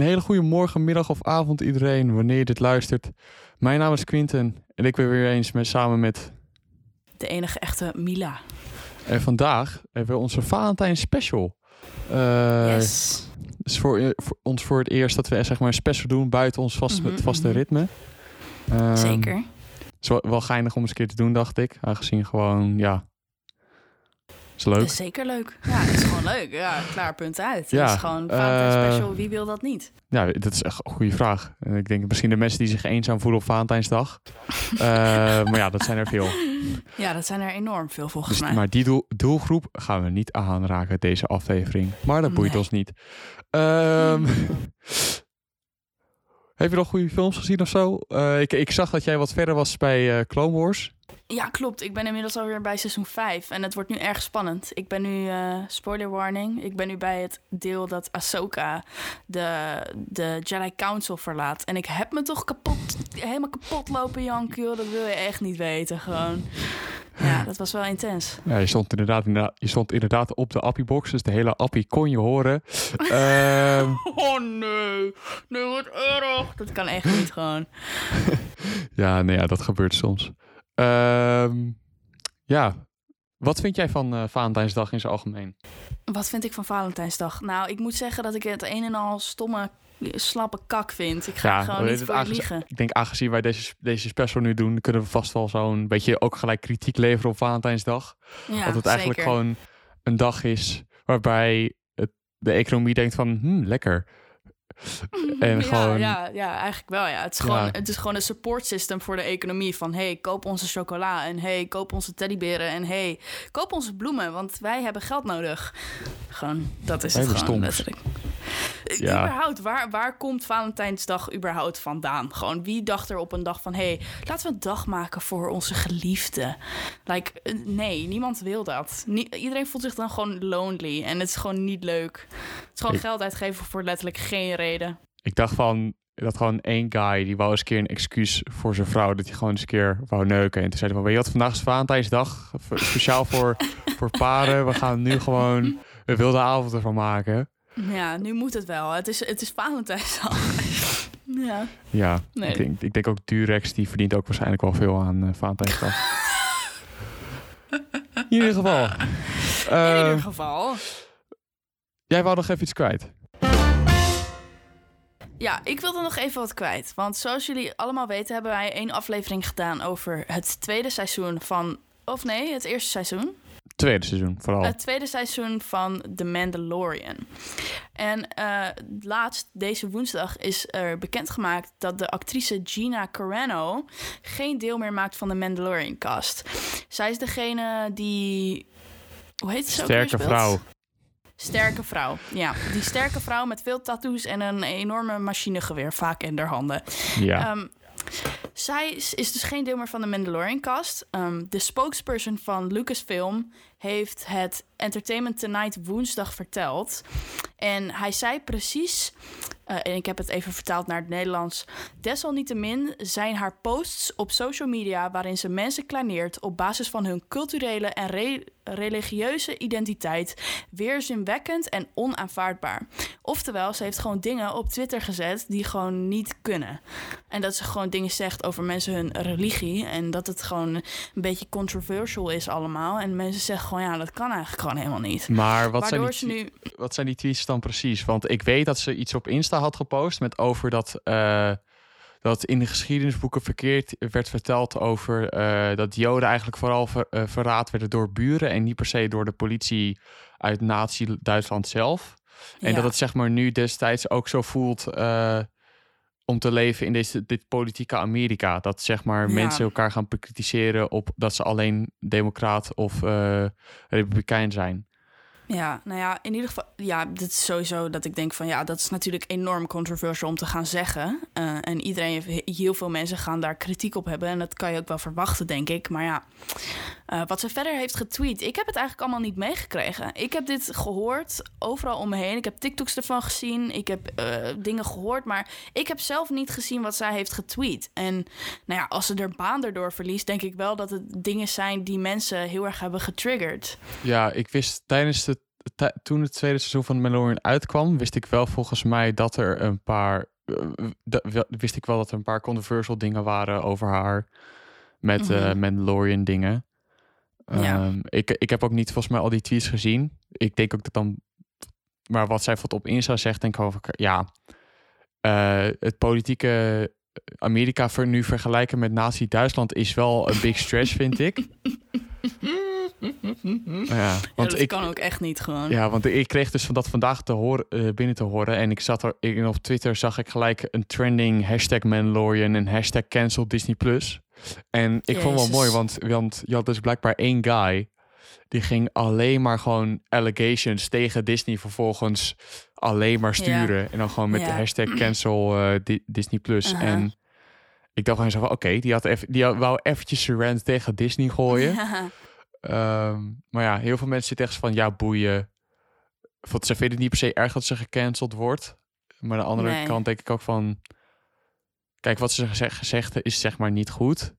Een hele goede morgen, middag of avond iedereen, wanneer je dit luistert. Mijn naam is Quinten en ik ben weer eens met, samen met... De enige echte Mila. En vandaag hebben we onze Valentijn special. Uh, yes. Het is voor, voor, ons voor het eerst dat we zeg maar, een special doen buiten ons vast, Mhm, vaste mhm. ritme. Ehm, Zeker. Het is wel, wel geinig om eens een keer te doen, dacht ik. Aangezien gewoon, ja... Is leuk. Dat is zeker leuk. Ja, het is gewoon leuk. Ja, klaar, punt uit. Ja, Het is gewoon Valentijn eh, special. Wie wil dat niet? Ja, dat is echt een goede vraag. Ik denk misschien de mensen die zich eenzaam voelen op Valentijnsdag. Eh, maar ja, dat zijn er veel. Ja, dat zijn er enorm veel volgens Dus, mij. maar die doel, doelgroep gaan we niet aanraken deze aflevering. Maar dat boeit Nee. ons niet. Ehm, heb je nog goede films gezien of zo? Eh, ik, ik zag dat jij wat verder was bij Clone Wars. Ja, klopt. Ik ben inmiddels alweer bij seizoen 5 en het wordt nu erg spannend. Ik ben nu, eh, spoiler warning, ik ben nu bij het deel dat Ahsoka de, de Jedi Council verlaat. En ik heb me toch kapot, helemaal kapot lopen janken, joh. Dat wil je echt niet weten, gewoon. Ja, dat was wel intens. Ja, je stond inderdaad, inderdaad- je stond inderdaad op de Appie-box. Dus de hele Appie kon je horen. Ehm, Oh nee, nee, wat erg. Dat kan echt niet gewoon. ja, nee, ja, dat gebeurt soms. Ehm, ja, wat vind jij van eh, Valentijnsdag in zijn algemeen? Wat vind ik van Valentijnsdag? Nou, ik moet zeggen dat ik het een en al stomme, slappe kak vind. Ik ga Ja, gewoon niet voor liegen. Ik denk, aangezien wij deze, deze special nu doen, kunnen we vast wel zo'n beetje ook gelijk kritiek leveren op Valentijnsdag. Ja, dat het eigenlijk zeker. gewoon een dag is waarbij het, de economie denkt van, hm, lekker. En ja, gewoon, ja, ja, eigenlijk wel. Ja. Het, is Ja. gewoon, het is gewoon een support system voor de economie. Van hey, koop onze chocola. En hey, koop onze teddyberen. En hey, koop onze bloemen. Want wij hebben geld nodig. Gewoon, dat is Hele het gewoon. stoms. letterlijk. Ja. Überhaupt, waar, waar komt Valentijnsdag überhaupt vandaan? Gewoon, wie dacht er op een dag van... hey, laten we een dag maken voor onze geliefde? Like, eh, nee, niemand wil dat. Nie- iedereen voelt zich dan gewoon lonely. En het is gewoon niet leuk. Het is gewoon Ik- geld uitgeven voor letterlijk geen reden. ik dacht van, dat gewoon één guy, die wou eens een keer een excuus voor zijn vrouw, dat hij gewoon eens een keer wou neuken. En toen zei hij van, weet je wat, vandaag is Valentijnsdag, speciaal voor, voor paren. We gaan nu gewoon een wilde avond ervan maken. Ja, nu moet het wel. Het is, het is Valentijnsdag. ja. Ja, Nee. ik, denk, ik denk ook Durex, die verdient ook waarschijnlijk wel veel aan Valentijnsdag. In ieder geval. In ieder geval. jij wou nog even iets kwijt. Ja, ik wilde nog even wat kwijt. Want zoals jullie allemaal weten, hebben wij één aflevering gedaan over het tweede seizoen van. Of nee, het eerste seizoen. Tweede seizoen, vooral. Het tweede seizoen van The Mandalorian. En eh, laatst, deze woensdag, is er bekendgemaakt dat de actrice Gina Carano geen deel meer maakt van de Mandalorian cast. Zij is degene die. Hoe heet ze Sterke vrouw. Sterke vrouw, ja. Die sterke vrouw met veel tattoos en een enorme machinegeweer vaak in haar handen. Ja. Ehm, zij is, dus geen deel meer van de Mandalorian cast. Ehm, de spokesperson van Lucasfilm heeft het Entertainment Tonight woensdag verteld. En hij zei precies, eh, en ik heb het even vertaald naar het Nederlands. Desalniettemin zijn haar posts op social media waarin ze mensen kleineert op basis van hun culturele en re- religieuze identiteit weerzinwekkend en onaanvaardbaar. Oftewel, ze heeft gewoon dingen op Twitter gezet die gewoon niet kunnen. En dat ze gewoon dingen zegt over mensen hun religie. En dat het gewoon een beetje controversial is allemaal. En mensen zeggen gewoon, ja, dat kan eigenlijk gewoon helemaal niet. maar wat zijn, die, nu... wat zijn die tweets dan precies? Want ik weet dat ze iets op Insta had gepost met over dat, eh, dat in de geschiedenisboeken verkeerd werd verteld over eh, dat Joden eigenlijk vooral ver, eh, verraad werden door buren en niet per se door de politie uit Nazi-Duitsland zelf. En Ja. dat het zeg maar nu destijds ook zo voelt om te leven in deze, dit politieke Amerika. Dat zeg maar Ja. mensen elkaar gaan bekritiseren op dat ze alleen democraat of eh, republikein zijn. Ja, nou ja, in ieder geval, ja, dit is sowieso dat ik denk van ja, dat is natuurlijk enorm controversial om te gaan zeggen. Eh, en iedereen, heel veel mensen gaan daar kritiek op hebben. En dat kan je ook wel verwachten, denk ik. Maar ja, eh, wat ze verder heeft getweet, ik heb het eigenlijk allemaal niet meegekregen. Ik heb dit gehoord overal om me heen. Ik heb TikToks ervan gezien. Ik heb eh, dingen gehoord. Maar ik heb zelf niet gezien wat zij heeft getweet. En nou ja, als ze er baan erdoor verliest, denk ik wel dat het dingen zijn die mensen heel erg hebben getriggerd. Ja, ik wist tijdens de toen het tweede seizoen van Mandalorian uitkwam, wist ik wel volgens mij dat er een paar. eh, wist ik wel dat er een paar controversial dingen waren over haar. Met eh Mhm. Mandalorian dingen. Ja. Ehm, ik, ik heb ook niet volgens mij al die tweets gezien. Ik denk ook dat dan. Maar wat zij wat op Insta zegt, denk ik over. Ja. eh, het politieke Amerika ver, nu vergelijken met Nazi-Duitsland is wel een big stretch, vind ik. Ja, want dat ik, kan ook echt niet gewoon. ja, want ik kreeg dus van dat vandaag te horen, eh, binnen te horen. En ik zat er ik, op Twitter zag ik gelijk een trending hashtag Mandalorian en hashtag cancel Disney Plus. En ik vond het wel mooi, want, want je had dus blijkbaar één guy. Die ging alleen maar gewoon allegations tegen Disney vervolgens alleen maar sturen. En dan gewoon met de hashtag cancel eh, Di- Disney Plus. Aha. En ik dacht gewoon zo van, oké, die, had even, die had- wou eventjes zijn rant tegen Disney gooien. Ehm, maar ja, heel veel mensen zitten echt van ja, boeien. Want ze vinden het niet per se erg dat ze gecanceld wordt. Maar aan de andere Nee. kant denk ik ook van. Kijk, wat ze gezegd, is zeg maar niet goed.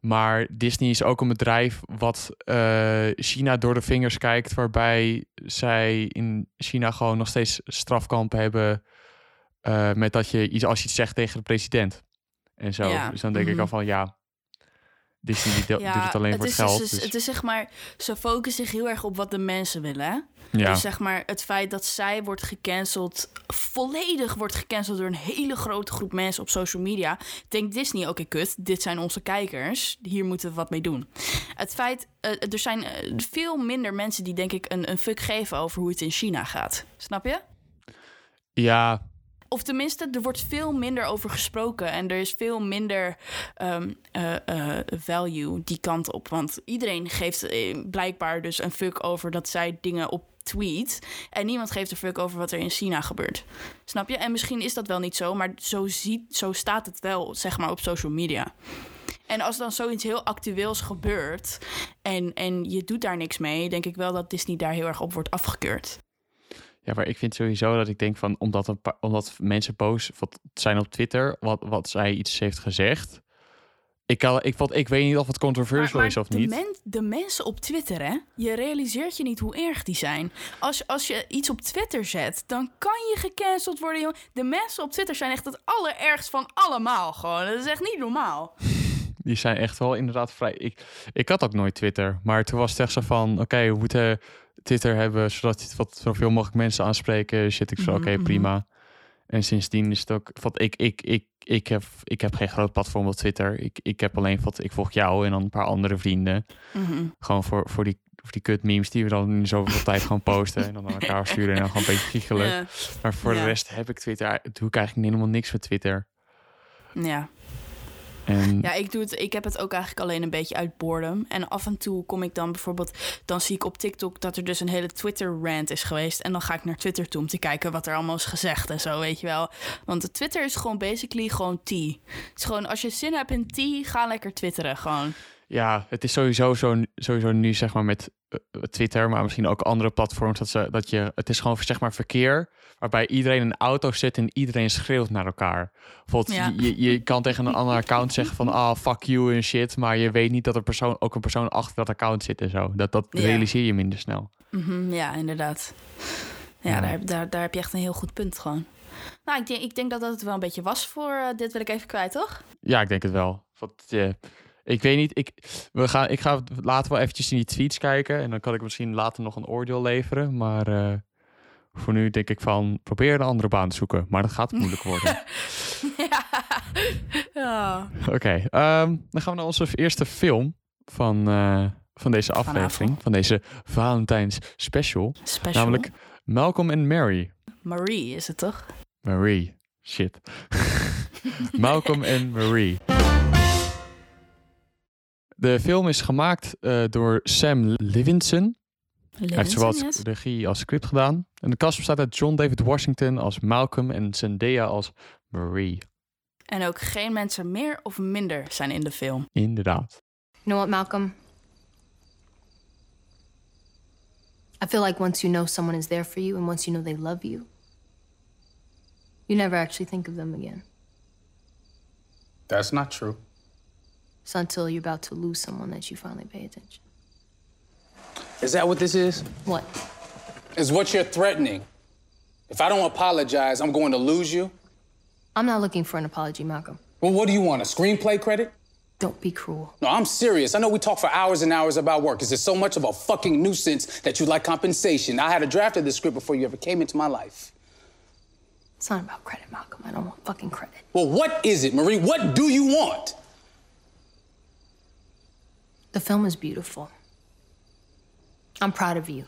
Maar Disney is ook een bedrijf wat eh, China door de vingers kijkt. Waarbij zij in China gewoon nog steeds strafkampen hebben. eh, met dat je iets als je iets zegt tegen de president. En zo. Ja, Dus dan denk ik mhm. al van ja. Disney die do- doet het alleen voor het is, geld. Dus, dus- Het is zeg maar, ze focussen zich heel erg op wat de mensen willen. Ja. Dus zeg maar, het feit dat zij wordt gecanceld, volledig wordt gecanceld door een hele grote groep mensen op social media, denkt Disney: oké, kut, dit zijn onze kijkers, hier moeten we wat mee doen. Het feit, eh, er zijn eh, veel minder mensen die, denk ik, een, een fuck geven over hoe het in China gaat. Snap je? ja, Of tenminste, er wordt veel minder over gesproken. En er is veel minder ehm, eh, eh, value die kant op. Want iedereen geeft eh, blijkbaar dus een fuck over dat zij dingen op tweet. En niemand geeft een fuck over wat er in China gebeurt. Snap je? En misschien is dat wel niet zo, maar zo, ziet, zo staat het wel, zeg maar, op social media. En als dan zoiets heel actueels gebeurt en, en je doet daar niks mee, denk ik wel dat Disney daar heel erg op wordt afgekeurd. Ja, maar ik vind sowieso dat ik denk van omdat, een paar, omdat mensen boos wat zijn op Twitter, wat, wat zij iets heeft gezegd. Ik, kan, ik, wat, ik weet niet of het controversial is of de, niet. men- de mensen op Twitter, hè? Je realiseert je niet hoe erg die zijn. Als, als je iets op Twitter zet, dan kan je gecanceld worden, jongen. De mensen op Twitter zijn echt het allerergst van allemaal, gewoon. Dat is echt niet normaal. Die zijn echt wel inderdaad vrij. Ik, ik had ook nooit Twitter, maar toen was het echt zo van: oké, we moeten Twitter hebben zodat het wat zoveel mogelijk mensen aanspreken. Zit ik zo, Mhm, oké, mhm. prima. En sindsdien is het ook. Wat ik, ik, ik, ik, heb, ik heb geen groot platform op Twitter. Ik, ik heb alleen wat. Ik volg jou en dan een paar andere vrienden. Mhm. Gewoon voor, voor, die, voor die kut memes die we dan in zoveel tijd gewoon posten. En dan aan elkaar sturen en dan gewoon een beetje giechelen. Ja. Maar voor Ja. de rest heb ik Twitter. Doe ik eigenlijk helemaal niks met Twitter. ja. Ja, ik, doe het, ik heb het ook eigenlijk alleen een beetje uit boredom. En af en toe kom ik dan bijvoorbeeld... dan zie ik op TikTok dat er dus een hele Twitter-rant is geweest. En dan ga ik naar Twitter toe om te kijken wat er allemaal is gezegd en zo, weet je wel. Want Twitter is gewoon basically gewoon tea. Het is gewoon, als je zin hebt in tea, ga lekker twitteren gewoon. Ja, het is sowieso, zo, sowieso nu zeg maar met eh, Twitter, maar misschien ook andere platforms. Dat, ze, dat je, het is gewoon zeg maar verkeer waarbij iedereen in een auto zit en iedereen schreeuwt naar elkaar. Bijvoorbeeld, Ja. je, je kan tegen een ander account zeggen van ah, fuck you en shit. Maar je weet niet dat er persoon, ook een persoon achter dat account zit en zo. Dat, dat Ja. realiseer je minder snel. Mhm, ja, inderdaad. Ja, Ja. Daar, daar, daar heb je echt een heel goed punt gewoon. Nou, ik denk, ik denk dat dat het wel een beetje was voor eh, dit wil ik even kwijt, toch? Ja, ik denk het wel. Want, eh, ik weet niet, ik, we gaan, ik ga later wel eventjes in die tweets kijken. En dan kan ik misschien later nog een oordeel leveren. Maar eh, voor nu denk ik van, probeer een andere baan te zoeken. Maar dat gaat moeilijk worden. ja. ja. Oké, ehm, dan gaan we naar onze eerste film van, eh, van deze aflevering. Van deze Valentijns special. Special. Namelijk Malcolm and Mary. Marie is het toch? Marie. Shit. Malcolm and Marie. De film is gemaakt eh, door Sam Levinson. Hij heeft zowel yes. regie als script gedaan. En de cast bestaat uit John David Washington als Malcolm en Zendaya als Marie. En ook geen mensen meer of minder zijn in de film. Inderdaad. You know what, Malcolm? I feel like once you know someone is there for you and once you know they love you, you never actually think of them again. That's not true. It's until you're about to lose someone that you finally pay attention. Is that what this is? What? is what you're threatening. If I don't apologize, I'm going to lose you. I'm not looking for an apology, Malcolm. Well, what do you want? A screenplay credit? Don't be cruel. No, I'm serious. I know we talk for hours and hours about work. Is it so much of a fucking nuisance that you like compensation? I had a draft of this script before you ever came into my life. It's not about credit, Malcolm. I don't want fucking credit. Well, what is it, Marie? What do you want? The film is beautiful. I'm proud of you.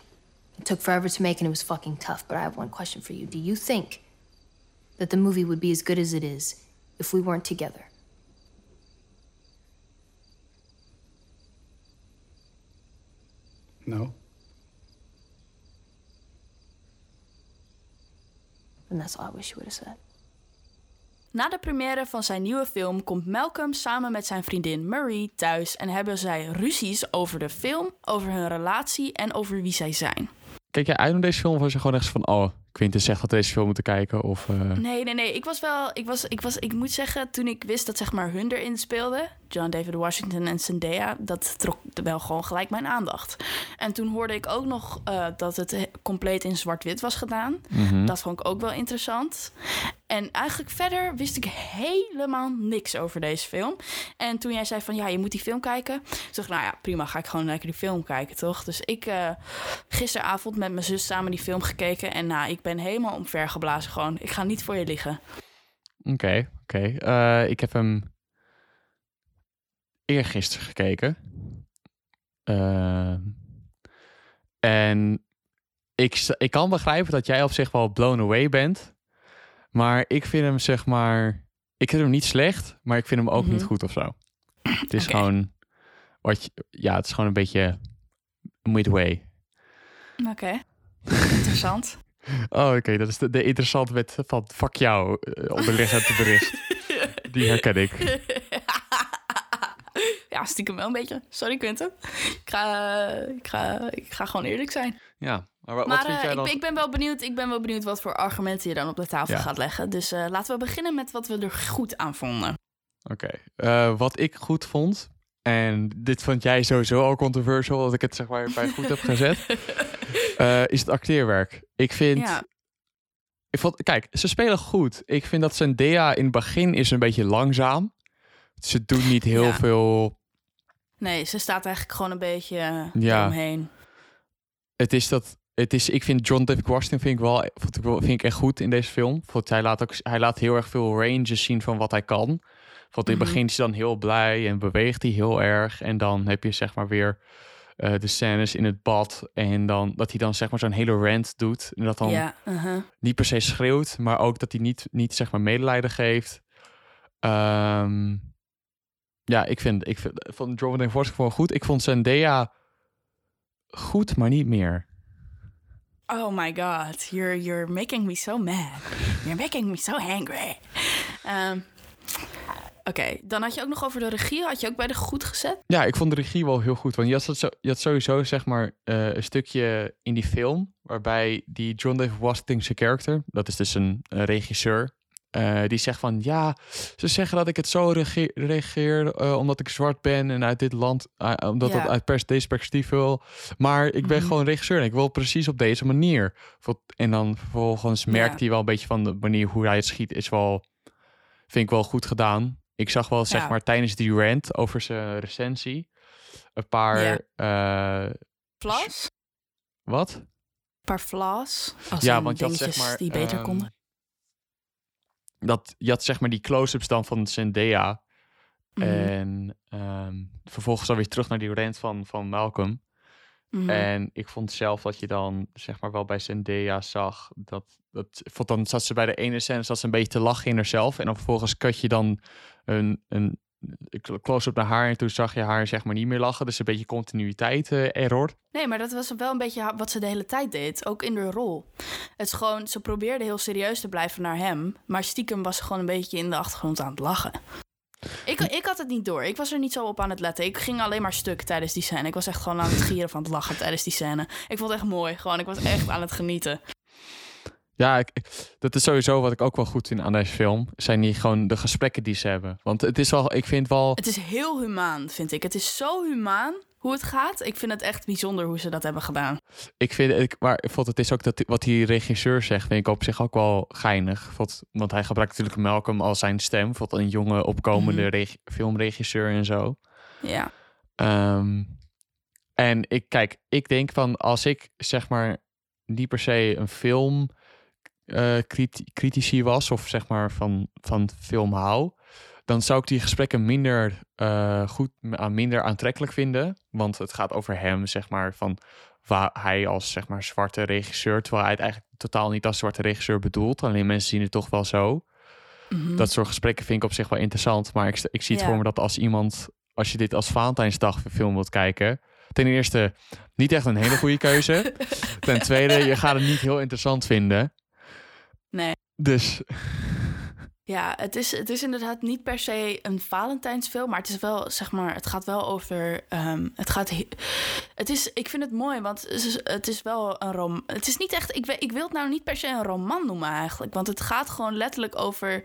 It took forever to make and it was fucking tough, but I have one question for you. Do you think that the movie would be as good as it is if we weren't together? No. And that's all I wish you would have said. Na de première van zijn nieuwe film komt Malcolm samen met zijn vriendin Marie thuis en hebben zij ruzies over de film, over hun relatie en over wie zij zijn. Kijk jij uit naar deze film of was je gewoon echt van... Oh, Quinten zegt dat deze film moeten kijken? Of, eh, Nee, nee, nee. Ik was wel. Ik was, ik was. Ik moet zeggen, toen ik wist dat zeg maar hun erin speelden, John David Washington en Zendaya, dat trok wel gewoon gelijk mijn aandacht. En toen hoorde ik ook nog eh, dat het he- compleet in zwart-wit was gedaan. Dat vond ik ook wel interessant. En eigenlijk verder wist ik helemaal niks over deze film. En toen jij zei van ja, je moet die film kijken. Toen dacht ik, nou ja, prima, ga ik gewoon lekker die film kijken, toch? Dus ik eh, gisteravond met mijn zus samen die film gekeken. En nou, ik ben helemaal omvergeblazen gewoon. Ik ga niet voor je liggen. Oké, oké. Eh, ik heb hem eergisteren gekeken. Eh, en ik, ik kan begrijpen dat jij op zich wel blown away bent. Maar ik vind hem zeg maar... Ik vind hem niet slecht, maar ik vind hem ook niet Mhm. goed of zo. Het is gewoon... Wat je, ja, het is gewoon een beetje midway. Oké. Interessant. Oh, oké. Dat is de, de interessante wet van fuck jou eh, onderliggend bericht. Die herken ik. ja, stiekem wel een beetje. Sorry, Quentin. Ik ga, ik ga, ik ga gewoon eerlijk zijn. Ja, maar wa- wat Maar vind eh, jij ik, dan? ben- ik ben wel benieuwd. Ik ben wel benieuwd wat voor argumenten je dan op de tafel Ja. gaat leggen. Dus eh, laten we beginnen met wat we er goed aan vonden. Oké, eh, wat ik goed vond, en dit vond jij sowieso al controversial, dat ik het zeg maar bij goed heb gezet, eh, is het acteerwerk. Ik vind, Ja. ik vond, kijk, ze spelen goed. Ik vind dat Zendaya in het begin is een beetje langzaam. Ze doet niet heel Ja. veel. Nee, ze staat eigenlijk gewoon een beetje eh, Ja. omheen. Het is dat. Het is, ik vind John David Washington vind ik wel, vond ik wel- vind ik echt goed in deze film. Want hij laat ook, hij laat heel erg veel ranges zien van wat hij kan. Want in het Mhm. begin is hij dan heel blij en beweegt hij heel erg. En dan heb je zeg maar weer eh, de scènes in het bad. En dan dat hij dan zeg maar zo'n hele rant doet. En dat dan Ja, uh-huh. niet per se schreeuwt, maar ook dat hij niet, niet zeg maar medelijden geeft. Ehm, ja, ik vind, ik vind van John David Washington wel goed. Ik vond Zendaya goed, maar niet meer. Oh my god, you're, you're making me so mad. You're making me so angry. Ehm, Oké, dan had je ook nog over de regie. Had je ook bij de goed gezet? Ja, ik vond de regie wel heel goed. Want je had, dat zo, je had sowieso zeg maar eh, een stukje in die film... waarbij die John David Washington zijn character... dat is dus een, een regisseur... eh, die zegt van ja, ze zeggen dat ik het zo rege- regeer eh, omdat ik zwart ben en uit dit land, omdat Ja. dat uit pers deze perspectief wil. Maar ik ben Mhm. gewoon regisseur en ik wil precies op deze manier. En dan vervolgens merkt Ja. hij wel een beetje van de manier hoe hij het schiet, is wel, vind ik wel goed gedaan. Ik zag wel, zeg Ja. maar, tijdens die rant over zijn recensie, een paar, eh, Flaws? wat? Een paar flaws? Als Ja, want je had, zeg maar, die beter ehm, konden. Dat, je had zeg maar die close-ups dan van Zendaya. Mhm, En ehm, vervolgens dan weer terug naar die rant van, van Malcolm. mhm. En ik vond zelf dat je dan zeg maar wel bij Zendaya zag dat, dat vond dan zat ze bij de ene scène zat ze een beetje te lachen in haarzelf en dan vervolgens cut je dan een, een close-up naar haar en toen zag je haar zeg maar niet meer lachen, dus een beetje continuïteit eh, error. Nee, maar dat was wel een beetje wat ze de hele tijd deed. Ook in de rol. Het is gewoon, ze probeerde heel serieus te blijven naar hem. Maar stiekem was ze gewoon een beetje in de achtergrond aan het lachen. Ik, ik had het niet door. Ik was er niet zo op aan het letten. Ik ging alleen maar stuk tijdens die scène. Ik was echt gewoon aan het gieren van het lachen tijdens die scène. Ik vond het echt mooi. Gewoon, ik was echt aan het genieten. Ja, ik, ik- dat is sowieso wat ik ook wel goed vind aan deze film, zijn die gewoon de gesprekken die ze hebben. Want het is wel, ik vind wel, Het is heel humaan, vind ik. Het is zo humaan. hoe het gaat. Ik vind het echt bijzonder hoe ze dat hebben gedaan. Ik vind, ik, maar ik vond het is ook dat wat die regisseur zegt, vind ik op zich ook wel geinig. Vond, want hij gebruikt natuurlijk Malcolm als zijn stem. Vond een jonge opkomende Mhm. reg- filmregisseur en zo. Ja. Ehm, en ik kijk, ik denk van als ik zeg maar niet per se een film criti- critici was of zeg maar van, van film hou, dan zou ik die gesprekken minder eh, goed, aan minder aantrekkelijk vinden. Want het gaat over hem, zeg maar, van waar hij als zeg maar zwarte regisseur, terwijl hij het eigenlijk totaal niet als zwarte regisseur bedoelt. Alleen mensen zien het toch wel zo. Mhm. Dat soort gesprekken vind ik op zich wel interessant. Maar ik, ik zie het Ja. voor me dat als iemand, als je dit als Valentijnsdag film wilt kijken. Ten eerste, niet echt een hele goede keuze. Ten tweede, je gaat het niet heel interessant vinden. Nee. Dus Ja, het is, het is inderdaad niet per se een Valentijnsfilm, maar het is wel, zeg maar, het gaat wel over. ehm, het gaat. he- Het is, ik vind het mooi, want het is, het is wel een rom. Het is niet echt. Ik, ik wil het nou niet per se een roman noemen eigenlijk, want het gaat gewoon letterlijk over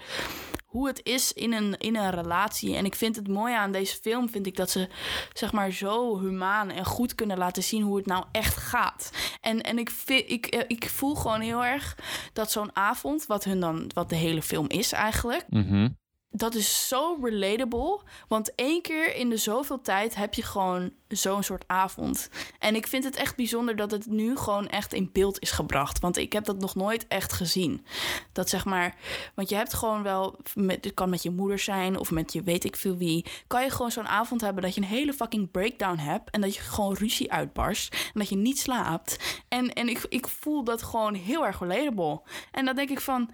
hoe het is in een, in een relatie. En ik vind het mooie aan deze film, vind ik dat ze zeg maar zo humaan en goed kunnen laten zien hoe het nou echt gaat. En, en ik, ik, eh, ik voel gewoon heel erg dat zo'n avond, wat hun dan, wat de hele film is eigenlijk, mhm. dat is zo relatable. Want één keer in de zoveel tijd heb je gewoon zo'n soort avond. En ik vind het echt bijzonder dat het nu gewoon echt in beeld is gebracht. Want ik heb dat nog nooit echt gezien. Dat zeg maar, want je hebt gewoon wel, met, het kan met je moeder zijn of met je weet ik veel wie. Kan je gewoon zo'n avond hebben dat je een hele fucking breakdown hebt. En dat je gewoon ruzie uitbarst. En dat je niet slaapt. En, en ik, ik voel dat gewoon heel erg relatable. En dan denk ik van,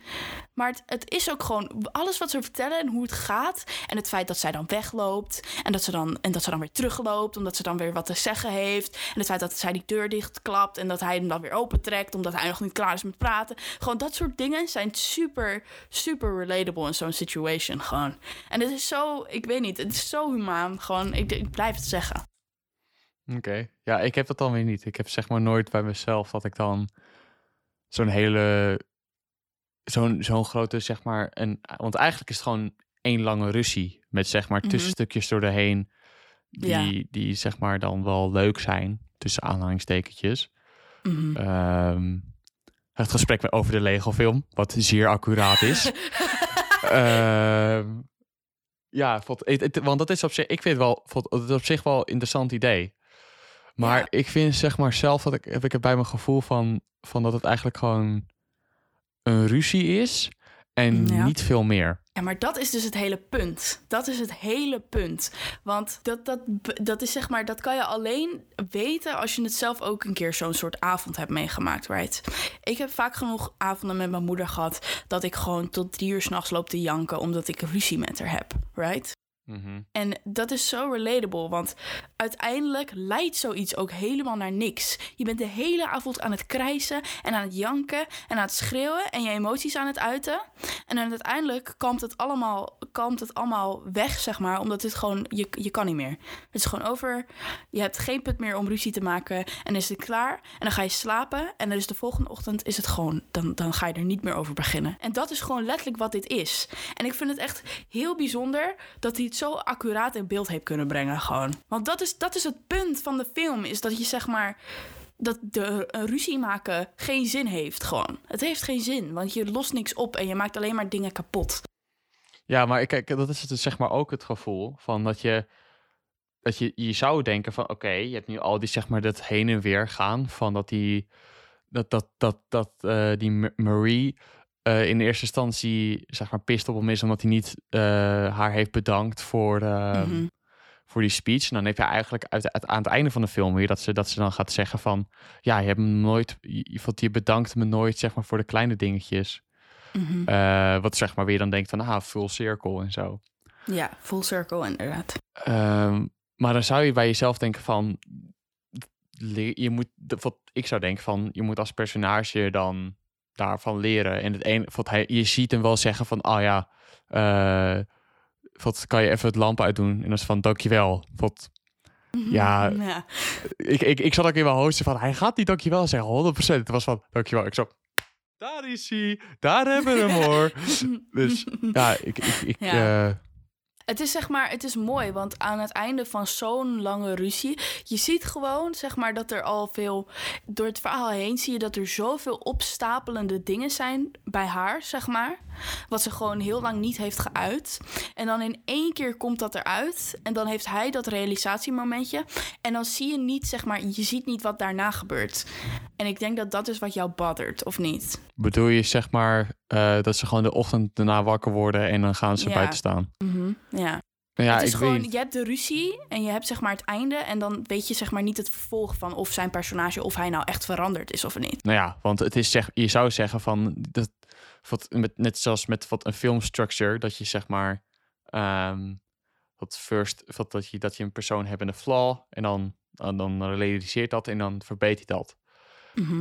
maar het, is ook gewoon alles wat ze vertellen en hoe het gaat. En het feit dat zij dan wegloopt. En dat ze dan, en dat ze dan weer terugloopt. Omdat ze dan weer wat te zeggen heeft. En het feit dat zij die deur dichtklapt. En dat hij hem dan weer opentrekt. Omdat hij nog niet klaar is met praten. Gewoon dat soort dingen zijn super, super relatable in zo'n situation. Gewoon. En het is zo, ik weet niet, het is zo humaan. Gewoon, ik, ik blijf het zeggen. Oké. Ja, ik heb dat dan weer niet. Ik heb zeg maar nooit bij mezelf dat ik dan zo'n hele, zo'n zo'n grote zeg maar, een, want eigenlijk is het gewoon één lange ruzie met zeg maar Mhm. tussenstukjes door de heen die, Ja. die zeg maar dan wel leuk zijn tussen aanhalingstekentjes. Mhm. Ehm, het gesprek met- over de Lego film, wat zeer accuraat is. Ehm, ja, want dat is op zich, ik vind het wel, het is op zich wel een interessant idee. Maar Ja. ik vind zeg maar zelf dat ik heb ik er bij mijn gevoel van, van dat het eigenlijk gewoon een ruzie is en Ja. niet veel meer. Ja, maar dat is dus het hele punt. Dat is het hele punt. Want dat, dat, dat is zeg maar, dat kan je alleen weten als je het zelf ook een keer zo'n soort avond hebt meegemaakt, right? Ik heb vaak genoeg avonden met mijn moeder gehad dat ik gewoon tot drie uur s'nachts loop te janken omdat ik ruzie met haar heb, right? En dat is zo relatable, want uiteindelijk leidt zoiets ook helemaal naar niks. Je bent de hele avond aan het krijsen en aan het janken en aan het schreeuwen en je emoties aan het uiten. En dan uiteindelijk kalmt het allemaal, kalmt het allemaal weg, zeg maar, omdat het gewoon, je, je kan niet meer. Het is gewoon over, je hebt geen punt meer om ruzie te maken en is het klaar. En dan ga je slapen en dan is de volgende ochtend is het gewoon, dan, dan ga je er niet meer over beginnen. En dat is gewoon letterlijk wat dit is. En ik vind het echt heel bijzonder dat hij het zo accuraat in beeld heeft kunnen brengen, gewoon. Want dat is, dat is het punt van de film, is dat je zeg maar dat de ruzie maken geen zin heeft, gewoon. Het heeft geen zin, want je lost niks op en je maakt alleen maar dingen kapot. Ja, maar kijk, dat is het, zeg maar ook het gevoel van dat je, dat je, je zou denken van oké, je hebt nu al die zeg maar dat heen en weer gaan van dat die, dat, dat, dat, dat eh, die Ma- Marie eh, in eerste instantie zeg maar pist op hem is omdat hij niet eh, haar heeft bedankt voor, eh, Mhm. voor die speech. En dan heb je eigenlijk uit, uit- aan het einde van de film weer dat ze, dat ze dan gaat zeggen van ja, je hebt me nooit, je, je, je bedankt me nooit zeg maar voor de kleine dingetjes. Mhm. Eh, wat zeg maar weer dan denkt van ah, full circle en zo. Ja, full circle inderdaad. Ehm, maar dan zou je bij jezelf denken van, je moet, wat ik zou denken van, je moet als personage dan daarvan leren. En het een, wat hij, je ziet hem wel zeggen van, oh ja, eh, wat kan je even het lamp uitdoen? En dan is van, dankjewel. Wat, Ja. ja. ik, ik, ik zat ook in mijn hoofd van, hij gaat niet dankjewel zeggen, 100%. Het was van, dankjewel. Ik zo, daar is hij, daar hebben we hem hoor. Dus ja, ik, ik, ik Ja. eh, Het is zeg maar, het is mooi, want aan het einde van zo'n lange ruzie, je ziet gewoon zeg maar dat er al veel door het verhaal heen zie je dat er zoveel opstapelende dingen zijn bij haar, zeg maar, wat ze gewoon heel lang niet heeft geuit. En dan in één keer komt dat eruit en dan heeft hij dat realisatiemomentje en dan zie je niet zeg maar, je ziet niet wat daarna gebeurt. En ik denk dat dat is wat jou bothert, of niet? Bedoel je zeg maar eh, dat ze gewoon de ochtend daarna wakker worden en dan gaan ze Ja. buiten staan? Mhm, Ja. Nou ja, het is ik gewoon, weet. je hebt de ruzie en je hebt zeg maar het einde. En dan weet je zeg maar niet het vervolg van of zijn personage, of hij nou echt veranderd is of niet. Nou ja, want het is zeg, je zou zeggen van dat, wat, met, net zoals met wat een filmstructure, dat je zeg maar ehm dat first, wat, dat je dat je een persoon hebt en een flaw en dan dan, dan realiseert dat en dan verbetert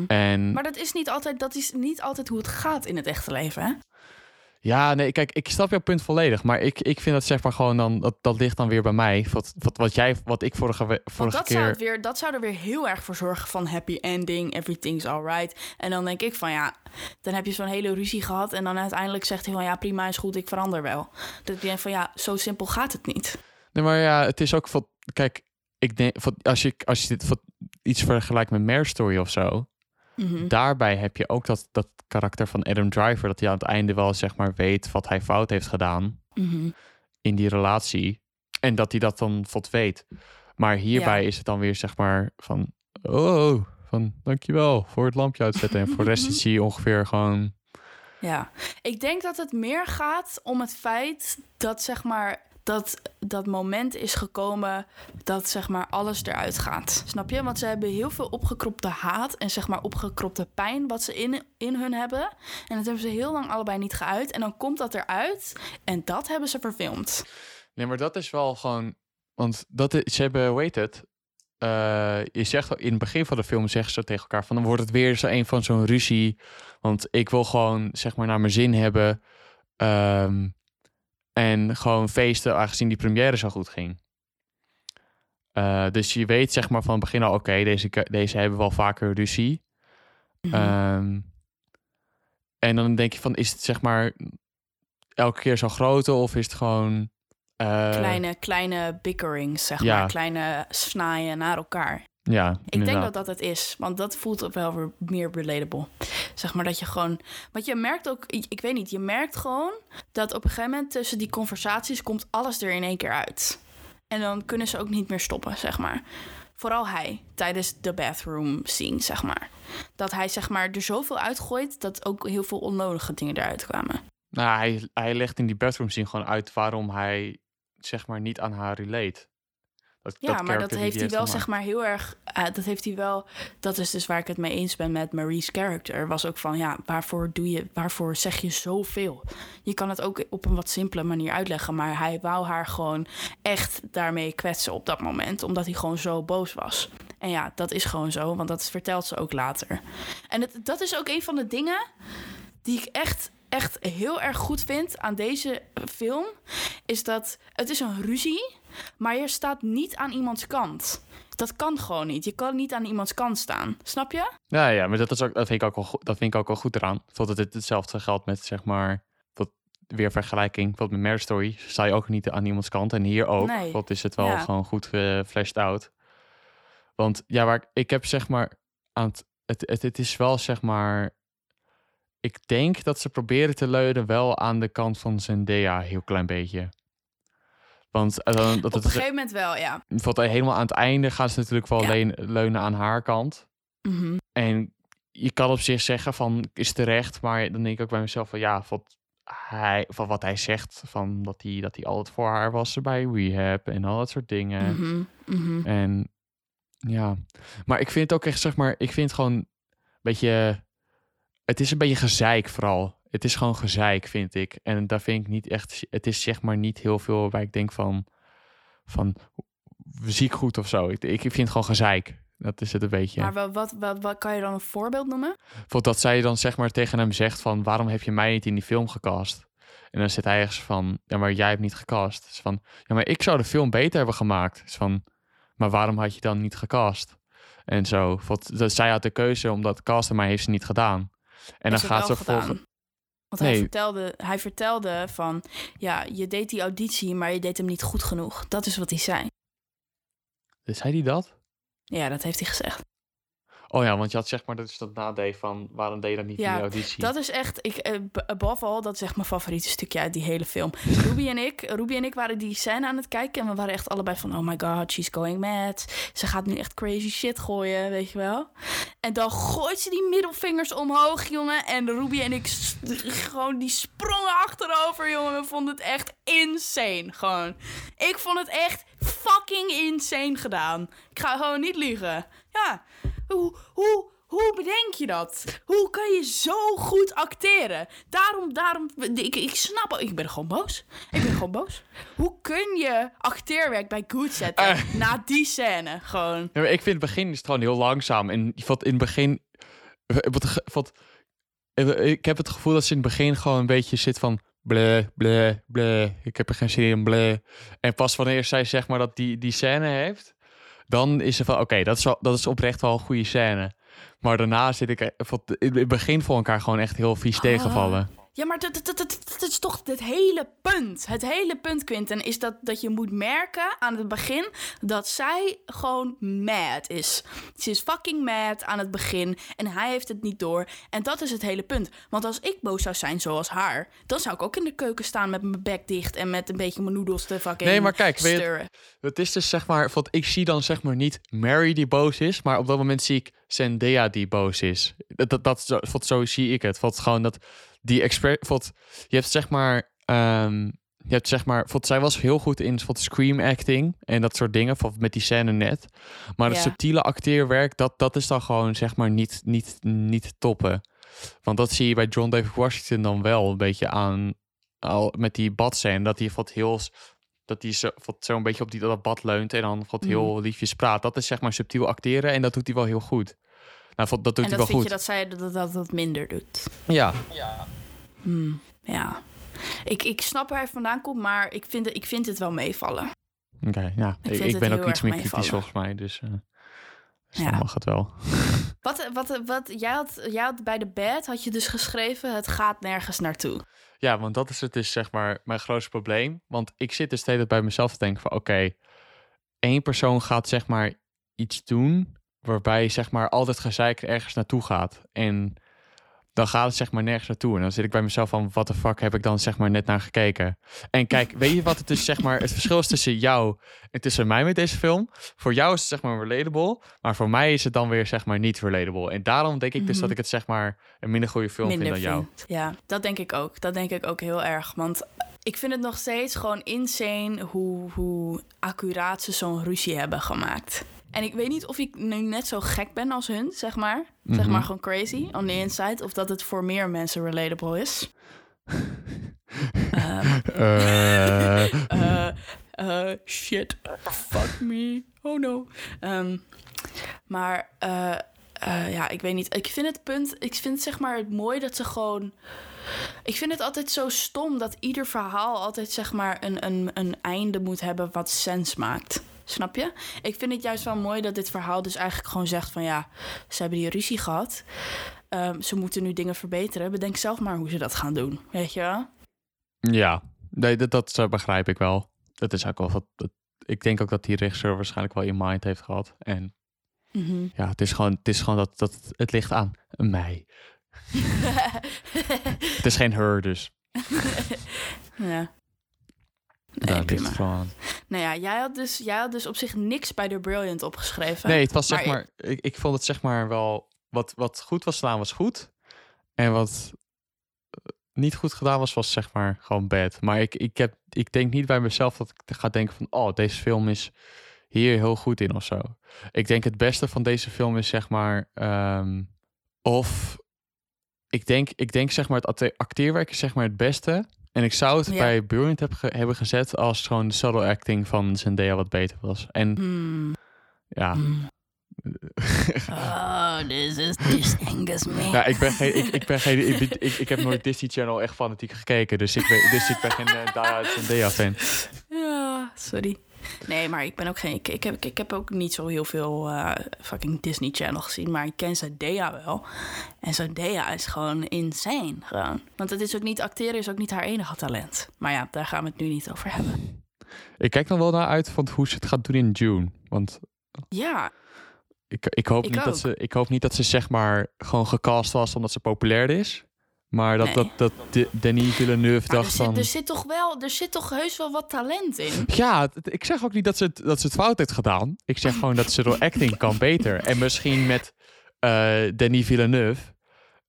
En Maar dat is niet altijd, dat is niet altijd hoe het gaat in het echte leven, hè? ja, nee, kijk, ik snap jouw punt volledig, maar ik, ik vind dat zeg maar gewoon dan dat, dat ligt dan weer bij mij. Wat, wat, wat jij, wat ik vorige, Want vorige dat zou, keer. het weer, dat zou er weer heel erg voor zorgen van happy ending, everything's alright. En dan denk ik van ja, dan heb je zo'n hele ruzie gehad en dan uiteindelijk zegt hij van ja, prima is goed, ik verander wel. Dat ik denk van ja, zo simpel gaat het niet. Nee, maar ja, het is ook van. Kijk, ik denk als je als je dit iets vergelijkt met Mare Story of zo, Mhm. daarbij heb je ook dat, dat karakter van Adam Driver, dat hij aan het einde wel zeg maar weet wat hij fout heeft gedaan Mhm. in die relatie. En dat hij dat dan wat weet. Maar hierbij Ja. is het dan weer zeg maar van, oh, van dankjewel voor het lampje uitzetten. en voor de rest is hij ongeveer gewoon, Ja, ik denk dat het meer gaat om het feit dat zeg maar dat dat moment is gekomen dat zeg maar alles eruit gaat. Snap je? Want ze hebben heel veel opgekropte haat en zeg maar opgekropte pijn wat ze in, in hun hebben. En dat hebben ze heel lang allebei niet geuit. En dan komt dat eruit en dat hebben ze verfilmd. nee, maar dat is wel gewoon, want dat ze hebben, weet het, eh, je zegt in het begin van de film zeggen ze tegen elkaar van dan wordt het weer zo een van zo'n ruzie. Want ik wil gewoon zeg maar naar mijn zin hebben. Ehm, en gewoon feesten aangezien die première zo goed ging. Eh, dus je weet zeg maar van het begin al, oké, deze, deze hebben wel vaker ruzie. Mhm. Ehm, en dan denk je van, is het zeg maar elke keer zo groot of is het gewoon... eh, kleine, kleine bickerings, zeg ja. maar. Kleine snaaien naar elkaar. Ja, Ik denk dat dat het is, want dat voelt ook wel weer meer relatable. Zeg maar dat je gewoon. Want je merkt ook, ik, ik weet niet, je merkt gewoon dat op een gegeven moment tussen die conversaties komt alles er in één keer uit. En dan kunnen ze ook niet meer stoppen, zeg maar. Vooral hij, tijdens de bathroom scene, zeg maar. Dat hij, zeg maar, er zoveel uitgooit dat ook heel veel onnodige dingen eruit kwamen. Nou, hij, hij legt in die bedroom scene gewoon uit waarom hij zeg maar niet aan haar relate. Dat, Ja, maar dat heeft hij wel, gemaakt. zeg maar, heel erg. eh, dat heeft hij wel. Dat is dus waar ik het mee eens ben met Marie's character. Was ook van ja, waarvoor doe je, waarvoor zeg je zoveel? Je kan het ook op een wat simpele manier uitleggen, maar hij wou haar gewoon echt daarmee kwetsen op dat moment, omdat hij gewoon zo boos was. En ja, dat is gewoon zo, want dat vertelt ze ook later. En het, dat is ook een van de dingen die ik echt, echt heel erg goed vind aan deze film. Is dat het is een ruzie, maar je staat niet aan iemands kant. Dat kan gewoon niet. Je kan niet aan iemands kant staan. Snap je? Ja, ja, maar dat, is ook, dat, vind ik ook wel goed, dat vind ik ook wel goed eraan. Totdat het hetzelfde geldt met, zeg maar, wat, weer vergelijking. Wat met Mare Story sta je ook niet aan iemands kant. En hier ook. Nee. Wat is het wel Ja. gewoon goed eh fleshed out. Want ja, waar ik, ik heb zeg maar aan het, het, het, het is wel zeg maar. Ik denk dat ze proberen te leunen wel aan de kant van Zendaya, heel klein beetje. Want eh, dat Op een gegeven moment wel, ja. bijvoorbeeld helemaal aan het einde gaan ze natuurlijk wel Ja. leen- leunen aan haar kant. Mhm. En je kan op zich zeggen van is terecht, maar dan denk ik ook bij mezelf van ja, wat hij, van wat hij zegt, van dat hij, dat hij altijd voor haar was bij rehab en al dat soort dingen. Mhm. Mhm. En ja, maar ik vind het ook echt zeg maar, ik vind het gewoon een beetje, het is een beetje gezeik vooral. Het is gewoon gezeik, vind ik. En daar vind ik niet echt, het is zeg maar niet heel veel waar ik denk van, van ziek goed of zo. Ik, ik vind het gewoon gezeik. Dat is het een beetje. Maar wat, wat, wat, wat kan je dan een voorbeeld noemen? Bijvoorbeeld dat zij dan zeg maar tegen hem zegt van... waarom heb je mij niet in die film gecast? En dan zit hij ergens van... ja, maar jij hebt niet gecast. Dus van, ja, maar ik zou de film beter hebben gemaakt. Dus van, maar waarom had je dan niet gecast? En zo. Dat, zij had de keuze om dat te casten, maar heeft ze niet gedaan. En dan Is gaat ze wel Want hij, vertelde, hij vertelde van, ja, je deed die auditie, maar je deed hem niet goed genoeg. Dat is wat hij zei. Zei hij dat? Ja, dat heeft hij gezegd. Oh ja, want je had zeg maar dat is dat nadeed van waarom deed je dat niet Ja, in de auditie? Dat is echt, ik, eh, above all, dat is echt mijn favoriete stukje uit die hele film. Ruby en ik, Ruby en ik waren die scène aan het kijken en we waren echt allebei van, oh my god, she's going mad. Ze gaat nu echt crazy shit gooien, weet je wel. En dan gooit ze die middelvingers omhoog, jongen. En Ruby en ik, gewoon die sprongen achterover, jongen. We vonden het echt insane, gewoon. Ik vond het echt fucking insane gedaan. Ik ga gewoon niet liegen. Ja, hoe, hoe, hoe bedenk je dat? Hoe kan je zo goed acteren? Daarom, daarom, ik, ik snap, ik ben gewoon boos. Ik ben gewoon boos. Hoe kun je acteerwerk bij goed zetten Eh. na die scène? Gewoon. Ja, ik vind het begin is het gewoon heel langzaam. En wat in het begin. Wat, wat, ik heb het gevoel dat ze in het begin gewoon een beetje zit van. Bleh, bleh, bleh. Ik heb er geen zin in, bleh. En pas wanneer zij zeg maar dat die, die scène heeft. Dan is ze van, oké, dat, is wel- dat is oprecht wel een goede scène. Maar daarna zit ik... In het begin voor elkaar gewoon echt heel vies tegenvallen. Ja, maar dat, dat, dat, dat, is toch het hele punt. Het hele punt, Quinten, is dat, dat je moet merken aan het begin dat zij gewoon mad is. Ze is fucking mad aan het begin en hij heeft het niet door. En dat is het hele punt. Want als ik boos zou zijn zoals haar, dan zou ik ook in de keuken staan met mijn bek dicht en met een beetje mijn noedels te fucking Nee, maar kijk, weet je-. Het is dus zeg maar, want ik zie dan zeg maar niet Mary die boos is, maar op dat moment zie ik Zendaya die boos is. Dat, dat, dat, zo zie ik het. Wat gewoon dat die expert, je hebt zeg maar, ehm, je hebt zeg maar, zij was heel goed in wat scream acting en dat soort dingen, wat met die scène net. Maar het Ja. subtiele acteerwerk, dat, dat is dan gewoon zeg maar niet, niet, niet toppen. Want dat zie je bij John David Washington dan wel een beetje aan, al met die badscène, dat hij wat heel dat hij zo, wat zo een beetje op die, dat bad leunt en dan wat heel liefjes praat. Dat is zeg maar subtiel acteren en dat doet hij wel heel goed. Nou, vond- dat doet En hij dat wel vind goed. je dat zij dat, dat, dat minder doet. Ja. Ja. Ik, ik snap waar hij vandaan komt, maar ik vind, het- ik vind het wel meevallen. Oké, ja. Ik, vind ik het ben heel ook iets erg meer kritisch meevallen. volgens mij, dus, eh dus Ja. dan mag het wel. Wat, wat, wat jij, had, jij had bij de bed had je dus geschreven: het gaat nergens naartoe. Ja, want dat is het dus zeg maar mijn grootste probleem. Want ik zit dus tijd bij mezelf te denken van oké, één persoon gaat zeg maar iets doen waarbij zeg maar altijd gezeik ergens naartoe gaat. En dan gaat het zeg maar nergens naartoe. En dan zit ik bij mezelf van wat de fuck heb ik dan zeg maar net naar gekeken. En kijk, weet je wat het dus zeg maar het verschil is tussen jou en tussen mij met deze film? Voor jou is het zeg maar relatable, maar voor mij is het dan weer zeg maar niet relatable. En daarom denk ik dus dat ik het zeg maar een minder goede film vind dan jou. Ja, dat denk ik ook. Dat denk ik ook heel erg. Want ik vind het nog steeds gewoon insane hoe, hoe accuraat ze zo'n ruzie hebben gemaakt. En ik weet niet of ik nu net zo gek ben als hun, zeg maar. Zeg Mhm. maar gewoon crazy on the inside. Of dat het voor meer mensen relatable is. Eh, Eh, eh, shit. Fuck me. Oh no. Ehm, maar ja, ik weet niet. Ik vind het punt, ik vind zeg maar het mooi dat ze gewoon. Ik vind het altijd zo stom dat ieder verhaal altijd zeg maar een, een, een einde moet hebben wat sens maakt. Snap je? Ik vind het juist wel mooi dat dit verhaal dus eigenlijk gewoon zegt van ja, ze hebben die ruzie gehad. Ehm, ze moeten nu dingen verbeteren. Bedenk zelf maar hoe ze dat gaan doen. Weet je wel? Ja, nee, dat, dat begrijp ik wel. Dat is ook wel wat. dat- ik denk ook dat die regisseur waarschijnlijk wel in mind heeft gehad. En Mhm. ja, het is gewoon, het is gewoon dat, dat het ligt aan mij. Het is geen her, dus ja. Daar prima. aan. Nou ja, jij had, dus, jij had dus op zich niks bij The Brilliant opgeschreven. Nee, het was zeg Maar. Ik, ik vond het zeg maar wel. Wat, wat goed was gedaan, was goed. En wat eh, niet goed gedaan was, was zeg maar gewoon bad. Maar ik, ik, heb, ik denk niet bij mezelf dat ik ga denken van... Oh, deze film is hier heel goed in of zo. Ik denk het beste van deze film is zeg maar... ehm, of... Ik denk, ik denk zeg maar het acte- acteerwerk is zeg maar het beste. En ik zou het Ja. bij Brilliant heb ge- hebben gezet als gewoon de subtle acting van Zendaya wat beter was. En Hmm. ja... Oh, this is this angers me. Ja, ik ben geen, ik, ik ben geen, ik, ik, ik heb nooit Disney Channel echt fanatiek gekeken, dus ik ben, dus ik ben geen uh, Zendaya fan. Ja, sorry. Nee, maar ik ben ook geen. Ik, ik, heb, ik heb ook niet zo heel veel uh, fucking Disney Channel gezien. Maar ik ken Zendaya wel. En Zendaya is gewoon insane. Gewoon. Want het is ook niet acteren, is ook niet haar enige talent. Maar ja, daar gaan we het nu niet over hebben. Ik kijk dan wel naar uit van hoe ze het gaat doen in June. Want ja. Ik, ik, hoop Ik niet dat ze, ik hoop niet dat ze zeg maar gewoon gecast was omdat ze populair is. Maar dat, Nee. dat, dat Denis Villeneuve Maar er, dacht zit, van... er zit toch wel, er zit toch heus wel wat talent in. Ja, ik zeg ook niet dat ze, het, dat ze het fout heeft gedaan. Ik zeg gewoon dat ze door acting kan beter. En misschien met eh Denis Villeneuve.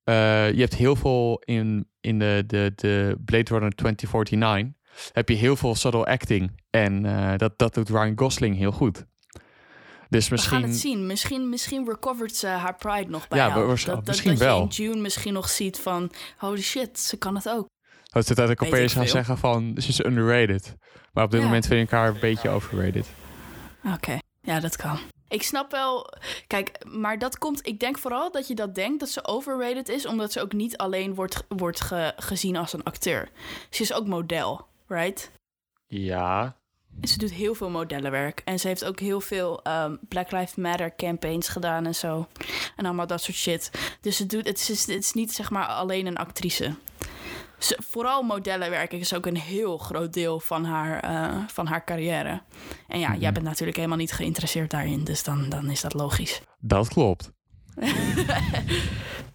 eh, je hebt heel veel in, in de, de, de Blade Runner 2049. Heb je heel veel subtle acting. En eh, dat, dat doet Ryan Gosling heel goed. Dus We gaan misschien... het zien. Misschien, misschien recovert ze haar pride nog bij Ja, jou. dat, dat, misschien dat wel. je in June misschien nog ziet van... Holy shit, ze kan het ook. Dat ze Weet opeens gaan zeggen van... Ze is underrated. Maar op dit Ja. moment vind ik haar een beetje overrated. Oké, ja, dat kan. Ik snap wel. Kijk, maar dat komt. Ik denk vooral dat je dat denkt dat ze overrated is, omdat ze ook niet alleen wordt, wordt ge- gezien als een acteur. Ze is ook model, right? Ja. Ze doet heel veel modellenwerk. En ze heeft ook heel veel ehm, Black Lives Matter campaigns gedaan en zo. En allemaal dat soort shit. Dus ze doet, het, is, het is niet zeg maar alleen een actrice. Ze, vooral modellenwerk is ook een heel groot deel van haar, eh, van haar carrière. En ja, jij bent natuurlijk helemaal niet geïnteresseerd daarin. Dus dan, dan is dat logisch. Dat klopt.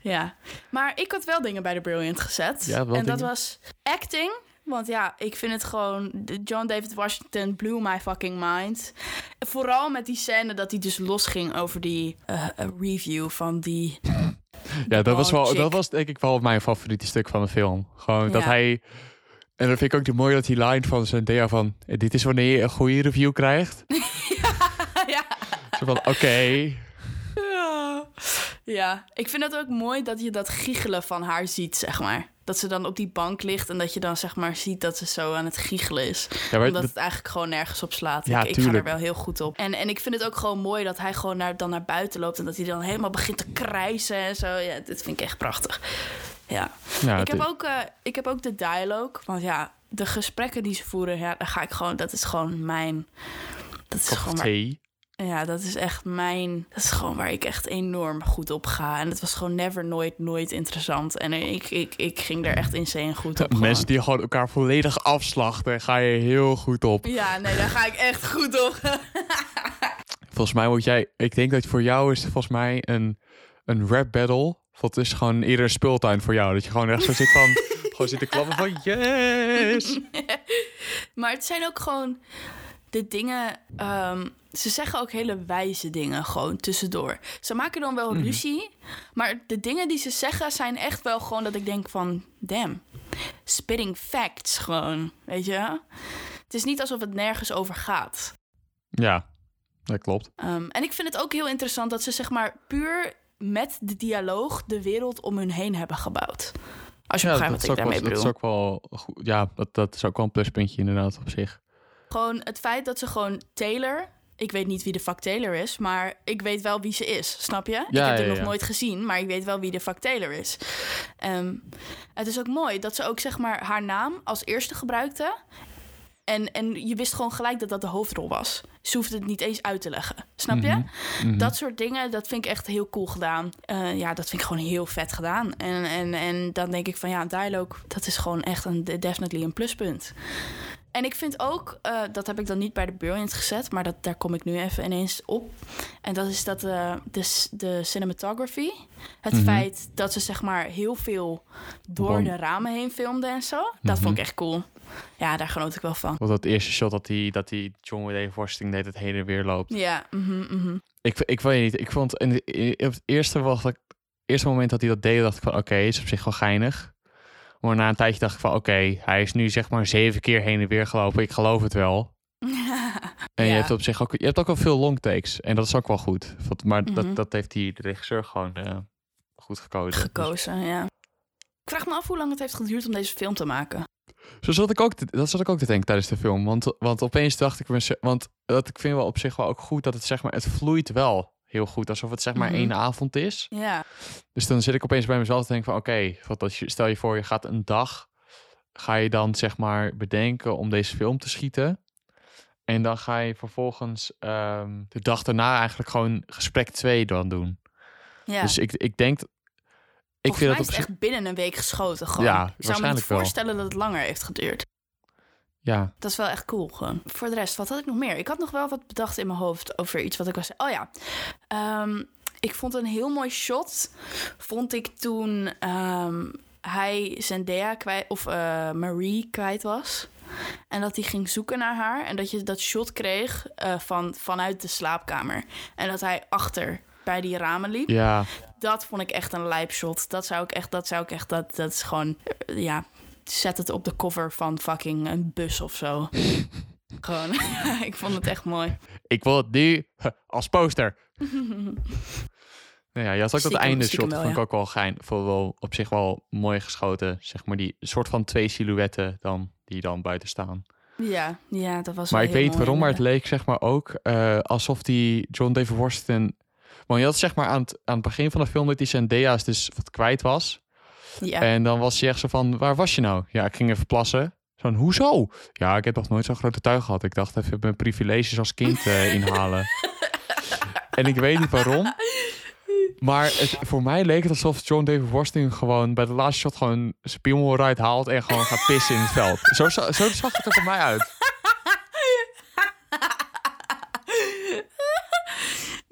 Ja, maar ik had wel dingen bij de Brilliant gezet. Ja, en dat was acting. Want ja, ik vind het gewoon... John David Washington blew my fucking mind. Vooral met die scène dat hij dus losging over die eh, eh, review van die... Ja, dat was, wel, chick. dat was denk ik wel mijn favoriete stuk van de film. Gewoon dat Ja. hij... En dat vind ik ook mooi dat die line van Zendaya van... "Eh, Dit is wanneer je een goede review krijgt. ja. Zo van, oké. Ja. ja, ik vind het ook mooi dat je dat giechelen van haar ziet, zeg maar. Dat ze dan op die bank ligt en dat je dan zeg maar ziet dat ze zo aan het giechelen is. Ja, Omdat dat- het eigenlijk gewoon nergens op slaat. Ja, ik, ik ga er wel heel goed op. En, en ik vind het ook gewoon mooi dat hij gewoon naar, dan naar buiten loopt... en dat hij dan helemaal begint te krijsen en zo. Ja, dit vind ik echt prachtig. Ja. Ja, ik, heb ook, eh, ik heb ook de dialogue. Want ja, de gesprekken die ze voeren... Ja, daar ga ik gewoon... Dat is gewoon mijn... Dat is gewoon waar-. Ja, dat is echt mijn. Dat is gewoon waar ik echt enorm goed op ga. En het was gewoon never, nooit, nooit interessant. En ik, ik, ik ging er echt insane goed op. Mensen gewoon. die gewoon elkaar volledig afslachten, ga je heel goed op. Ja, nee, daar ga ik echt goed op. Volgens mij moet jij... Ik denk dat voor jou is het volgens mij een, een rap battle. Wat is gewoon eerder een speeltuin voor jou. Dat je gewoon echt zo zit van... gewoon zit te klappen van yes! maar het zijn ook gewoon de dingen. ehm, ze zeggen ook hele wijze dingen gewoon tussendoor. Ze maken dan wel ruzie. Maar de dingen die ze zeggen zijn echt wel gewoon dat ik denk van... Damn, spitting facts gewoon, weet je? Het is niet alsof het nergens over gaat. Ja, dat klopt. Ehm, en ik vind het ook heel interessant dat ze zeg maar puur met de dialoog de wereld om hun heen hebben gebouwd. Als je Ja, begrijpt dat wat ik daarmee wel, dat is bedoel. ook wel goed. Ja, dat, dat is ook wel een pluspuntje inderdaad op zich. Gewoon het feit dat ze gewoon Taylor... Ik weet niet wie de fuck Taylor is, maar ik weet wel wie ze is. Snap je? ik heb ja, haar nog ja. nooit gezien, maar ik weet wel wie de fuck Taylor is. Ehm, het is ook mooi dat ze ook zeg maar haar naam als eerste gebruikte. En, en je wist gewoon gelijk dat dat de hoofdrol was. Ze hoefde het niet eens uit te leggen. Snap je? Mhm. Dat soort dingen, dat vind ik echt heel cool gedaan. Eh, ja, dat vind ik gewoon heel vet gedaan. En, en, en dan denk ik van ja, dialogue, dat is gewoon echt een definitely een pluspunt. En ik vind ook, eh, dat heb ik dan niet bij de Brilliant gezet, maar dat, daar kom ik nu even ineens op. En dat is dat eh, de, de cinematography. Het Mhm. feit dat ze zeg maar heel veel door Bom. de ramen heen filmden en zo. Dat vond ik echt cool. Ja, daar genoot ik wel van. Want dat eerste shot dat die, dat die John David Washington deed het heen en weer loopt. Ja, mhm, mhm. Ik, ik weet niet, ik vond in, de- in- op het eerste, was ik, eerste moment dat hij dat deed, dacht ik van oké, is op zich wel geinig. Maar na een tijdje dacht ik van oké, hij is nu zeg maar zeven keer heen en weer gelopen. Ik geloof het wel. En je hebt op zich ook, je hebt ook wel veel long takes. En dat is ook wel goed. Maar Mhm. dat, dat heeft die de regisseur gewoon eh, goed gekozen. Dus- gekozen, ja. Ik vraag me af hoe lang het heeft geduurd om deze film te maken. Zo zat ik ook te, dat zat ik ook te denken tijdens de film. Want, want opeens dacht ik, want dat ik vind wel op zich wel ook goed dat het zeg maar, het vloeit wel heel goed. Alsof het zeg maar Mhm. één avond is. Ja, Dus dan zit ik opeens bij mezelf te denken van oké, wat als je stel je voor je gaat een dag, ga je dan zeg maar bedenken om deze film te schieten. En dan ga je vervolgens ehm, de dag daarna eigenlijk gewoon gesprek 2 dan doen. Ja. Dus ik, ik denk... Ik Volgens vind mij dat is het echt binnen een week geschoten gewoon. Ja, ik zou me niet voorstellen dat het langer heeft geduurd. Ja, Dat is wel echt cool gewoon. Voor de rest, wat had ik nog meer? Ik had nog wel wat bedacht in mijn hoofd over iets wat ik was. Oh ja, Ehm, ik vond een heel mooi shot. Vond ik toen ehm, hij Zendaya kwijt of eh, Marie kwijt was. En dat hij ging zoeken naar haar. En dat je dat shot kreeg eh, van, vanuit de slaapkamer. En dat hij achter bij die ramen liep. ja. Dat vond ik echt een lijp shot. Dat zou ik echt, dat zou ik echt, dat, dat is gewoon, eh, ja, zet het op de cover van fucking een bus of zo. gewoon, ik vond het echt mooi. Ik wil het nu als poster. Nou ja, je had ook dat einde shot, wel, vond ik ja. ook wel gein. Ik wel op zich wel mooi geschoten. Zeg maar die soort van twee silhouetten dan, die dan buiten staan. Ja, ja, dat was Maar ik weet mooi, waarom, maar het leek zeg maar ook eh, alsof die John David Washington... Want je had zeg maar aan het, aan het begin van de film dat die Zendaya's dus wat kwijt was. Ja, En dan was hij echt zo van, waar was je nou? Ja, ik ging even plassen. Zo'n, hoezo? Ja, ik heb nog nooit zo'n grote tuig gehad. Ik dacht even mijn privileges als kind eh, inhalen. en ik weet niet waarom. Maar het, voor mij leek het alsof John David Washington gewoon bij de laatste shot gewoon zijn piemel eruit haalt en gewoon gaat pissen in het veld. Zo, za- zo zag het er voor mij uit.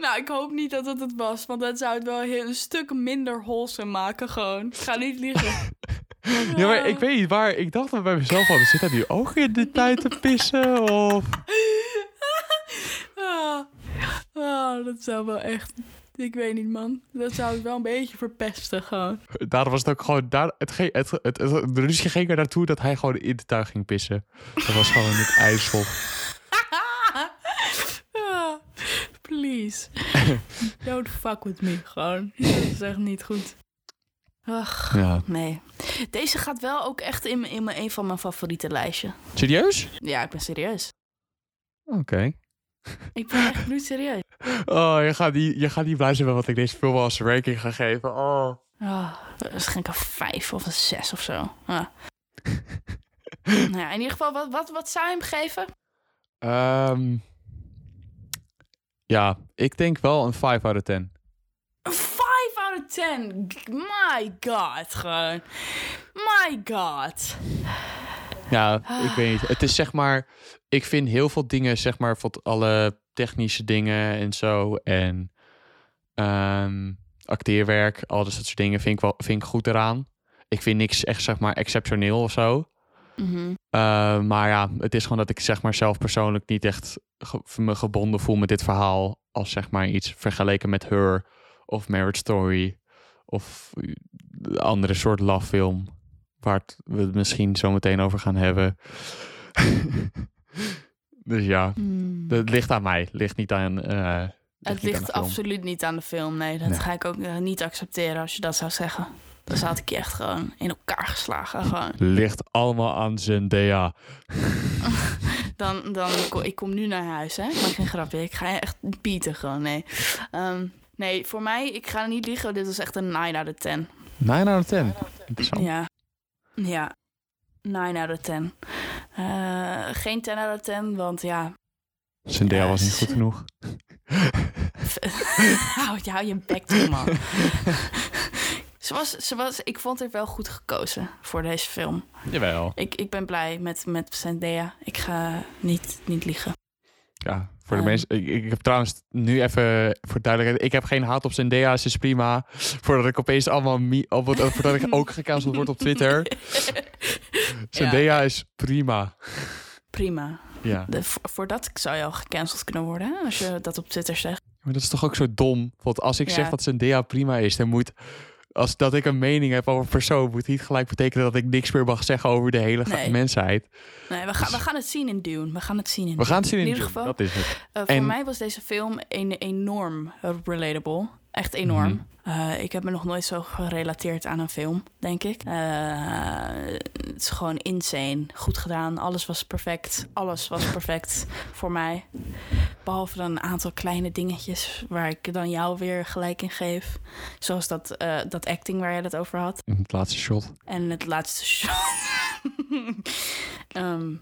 Nou, ik hoop niet dat het het was, want dat zou het wel heel, een stuk minder wholesome maken gewoon. Ik ga niet liegen. Ja, maar ik weet niet waar. Ik dacht dan bij mezelf van, zit hij nu ook in de tijd te pissen? Of... Ah, ah, dat zou wel echt, ik weet niet man. Dat zou ik wel een beetje verpesten gewoon. Daarom was het ook gewoon... Daar, het, ging- het, het, het, de ruzie ging er naartoe dat hij gewoon in de tuin ging pissen. Dat was gewoon het ijsel. Ah, please. Don't fuck with me gewoon. Dat is echt niet goed. Ach, Ja. nee. Deze gaat wel ook echt in, in mijn, een van mijn favoriete lijstje. Serieus? Ja, ik ben serieus. Oké. Ik ben echt bloed serieus. Oh, je gaat, niet, je gaat niet blij zijn met wat ik deze film als ranking ga geven. Oh. Oh, waarschijnlijk een vijf of een zes of zo. Ah. nou ja, in ieder geval, wat, wat, wat zou je hem geven? Ehm, ja, ik denk wel een 5 out of 10. Een 5 out of 10. My god, gewoon. My god. Ja, ik weet niet. Het is zeg maar... Ik vind heel veel dingen, zeg maar... Van alle technische dingen en zo. En ehm, acteerwerk, al dat soort dingen vind ik, wel, vind ik goed eraan. Ik vind niks echt, zeg maar, exceptioneel of zo. Mhm. Uh, maar ja, het is gewoon dat ik zeg maar zelf persoonlijk niet echt ge- me gebonden voel met dit verhaal. Als zeg maar iets vergeleken met Her of Marriage Story. Of de andere soort love film. Waar het- we het misschien zo meteen over gaan hebben. dus ja, het ligt aan mij. Het ligt niet aan. eh, Het ligt absoluut niet aan de film. Nee, dat Nee. ga ik ook eh, niet accepteren als je dat zou zeggen. Dan had ik je echt gewoon in elkaar geslagen. Gewoon. Ligt allemaal aan Zendaya. Dan, dan ko- ik kom nu naar huis, hè? Ik maak geen grapje. Ik ga je echt pieten gewoon, nee. Ehm, nee, voor mij, ik ga niet liegen. Dit was echt een 9 out of 10. 9 out of 10. Interessant. Ja. Ja. 9 out of 10. Eh, geen 10 out of 10, want ja... Zendaya Ja, was niet goed genoeg. hou, je- hou je bek toe, man. ze was, ze was, ik vond het wel goed gekozen voor deze film. Jawel. Ik, ik ben blij met, met Zendaya. Ik ga niet, niet liegen. Ja, voor de Ehm. mensen. Ik, ik heb trouwens nu even voor duidelijkheid. Ik heb geen haat op Zendaya, ze is prima. Voordat ik opeens allemaal. mi- op, voordat ik ook gecanceld word op Twitter. Zendaya is prima. Prima. Ja. De, voor, voor dat zou je al gecanceld kunnen worden, als je dat op Twitter zegt. Maar dat is toch ook zo dom? Want als ik Ja. zeg dat Zendaya prima is, dan moet. Als dat ik een mening heb over een persoon, moet niet gelijk betekenen dat ik niks meer mag zeggen over de hele Nee. mensheid. Nee, we, gaan we gaan het zien in Dune. We gaan het zien in We gaan het zien in, In ieder Dune, geval- Dat is het. Eh, voor En- mij was deze film een, enorm relatable. Echt enorm. Mhm. Eh, ik heb me nog nooit zo gerelateerd aan een film, denk ik. Eh, het is gewoon insane. Goed gedaan. Alles was perfect. Alles was perfect voor mij. Behalve dan een aantal kleine dingetjes waar ik dan jou weer gelijk in geef. Zoals dat, eh, dat acting waar jij het over had. In het laatste shot. En het laatste shot. Ehm,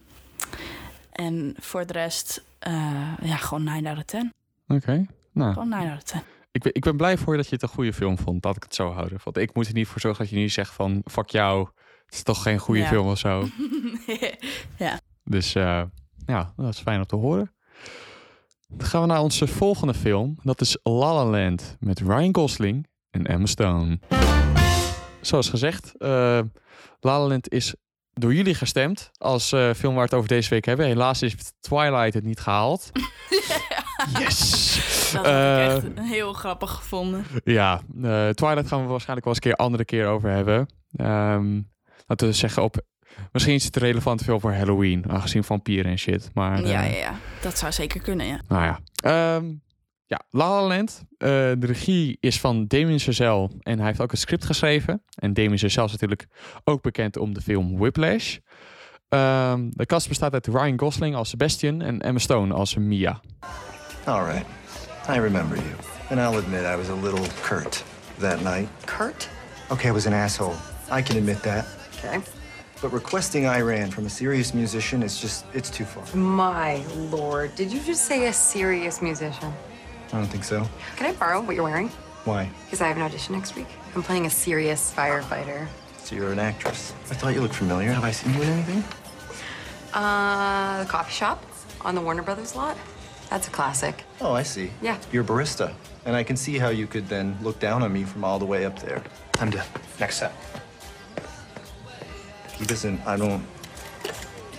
En voor de rest, ja, gewoon 9 out of 10. Oké. Nou, Gewoon 9 out of 10. Ik ben, ik ben blij voor je dat je het een goede film vond. Dat ik het zo houden. Want ik moet er niet voor zorgen dat je nu zegt van... Fuck jou, het is toch geen goede Ja. film of zo. ja. Dus eh, ja, dat is fijn om te horen. Dan gaan we naar onze volgende film. Dat is La La Land met Ryan Gosling en Emma Stone. Zoals gezegd, eh La La Land is door jullie gestemd als eh, film waar we het over deze week hebben. Helaas is Twilight het niet gehaald. Yes! Dat Eh, heb ik echt heel grappig gevonden. Ja, eh, Twilight gaan we waarschijnlijk wel eens een keer andere keer over hebben. Ehm laten we zeggen, op, misschien is het een relevante film voor Halloween, aangezien vampieren en shit. Maar, Ja, eh, ja, ja, dat zou zeker kunnen, ja. Nou ja. Ehm, ja, La La Land. eh, de regie is van Damien Chazelle en hij heeft ook het script geschreven. En Damien Chazelle is natuurlijk ook bekend om de film Whiplash. Ehm, de cast bestaat uit Ryan Gosling als Sebastian en Emma Stone als Mia. All right. I remember you. And I'll admit I was a little curt that night. Curt? Okay, I was an asshole. I can admit that. Okay. But requesting Iran from a serious musician is just, it's too far. My lord, did you just say a serious musician? I don't think so. Can I borrow what you're wearing? Why? Because I have an audition next week. I'm playing a serious firefighter. So you're an actress. I thought you looked familiar. Have I seen you in anything? Uh, the coffee shop on the Warner Brothers lot. That's a classic. Oh, I see. Yeah. You're a barista. And I can see how you could then look down on me from all the way up there. I'm done. Next set. He doesn't, I don't,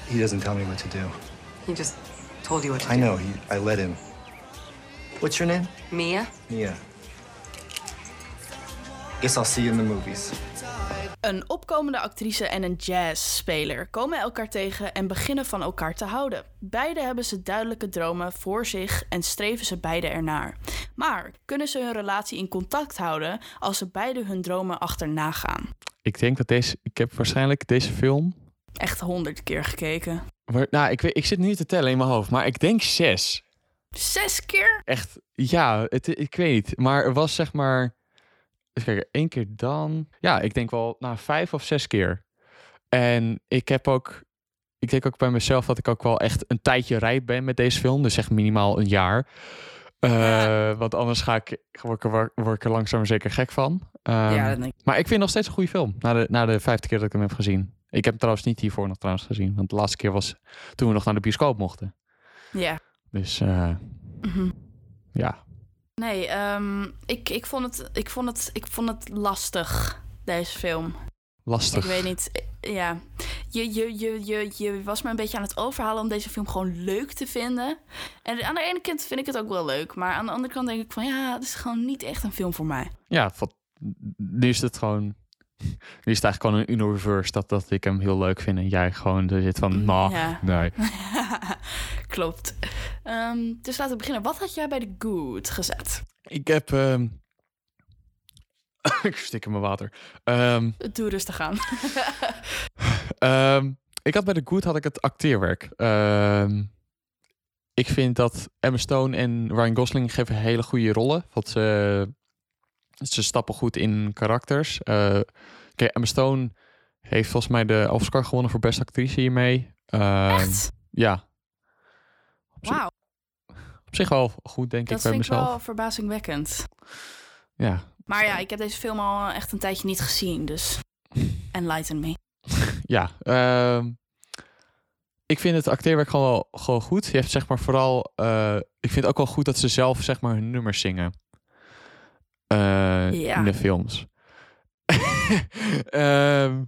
he doesn't tell me what to do. He just told you what to I do. I know, he, I let him. What's your name? Mia? Mia. Guess I'll see you in the movies. Een opkomende actrice en een jazzspeler komen elkaar tegen en beginnen van elkaar te houden. Beide hebben ze duidelijke dromen voor zich en streven ze beide ernaar. Maar kunnen ze hun relatie in contact houden als ze beide hun dromen achterna gaan? Ik denk dat deze, ik heb waarschijnlijk deze film. Echt honderd keer gekeken. nou, ik, weet, ik zit nu te tellen in mijn hoofd, maar ik denk zes. Zes keer? Echt, ja, het, ik weet niet. Maar er was zeg maar. Even kijken, één keer dan. Ja, ik denk wel nou, vijf of zes keer. En ik heb ook. Ik denk ook bij mezelf dat ik ook wel echt een tijdje rijp ben met deze film. Dus echt minimaal een jaar. Eh, Ja. Want anders ga ik, word, ik er, word ik er langzaam zeker gek van. Ehm, ja, dat denk ik. Maar ik vind het nog steeds een goede film. Na de, na de vijfde keer dat ik hem heb gezien. Ik heb hem trouwens niet hiervoor nog trouwens gezien. Want de laatste keer was toen we nog naar de bioscoop mochten. Ja. Dus eh, Mhm. ja, Nee, ehm, ik, ik, vond het, ik, vond het, ik vond het lastig, deze film. lastig. Ik weet niet. eh, Ja, je, je, je, je, je was me een beetje aan het overhalen om deze film gewoon leuk te vinden. En aan de ene kant vind ik het ook wel leuk. Maar aan de andere kant denk ik van ja, het is gewoon niet echt een film voor mij. Ja, nu is het gewoon. Nu is het eigenlijk gewoon een Uno reverse dat, dat ik hem heel leuk vind en jij gewoon er zit van, nou, Ja. nee. Klopt. Ehm, dus laten we beginnen. Wat had jij bij de Good gezet? Ik heb. ehm, ik stik in mijn water. Ehm, Doe rustig aan. ehm, ik had bij de Good had ik het acteerwerk. Ehm, ik vind dat Emma Stone en Ryan Gosling geven hele goede rollen. Want ze, ze stappen goed in karakters. Kijk, Emma Stone heeft volgens mij de Oscar gewonnen voor beste actrice hiermee. Ehm, Echt? Ja. Wauw, op zich wel goed, denk dat ik bij vind ik mezelf. wel verbazingwekkend. Ja, Maar ja, ik heb deze film al echt een tijdje niet gezien, dus enlighten me. ja. ehm, ik vind het acteerwerk gewoon, wel- gewoon goed. Je hebt zeg maar vooral... eh, ik vind het ook wel goed dat ze zelf zeg maar hun nummers zingen. Eh, Ja. In de films. Ehm,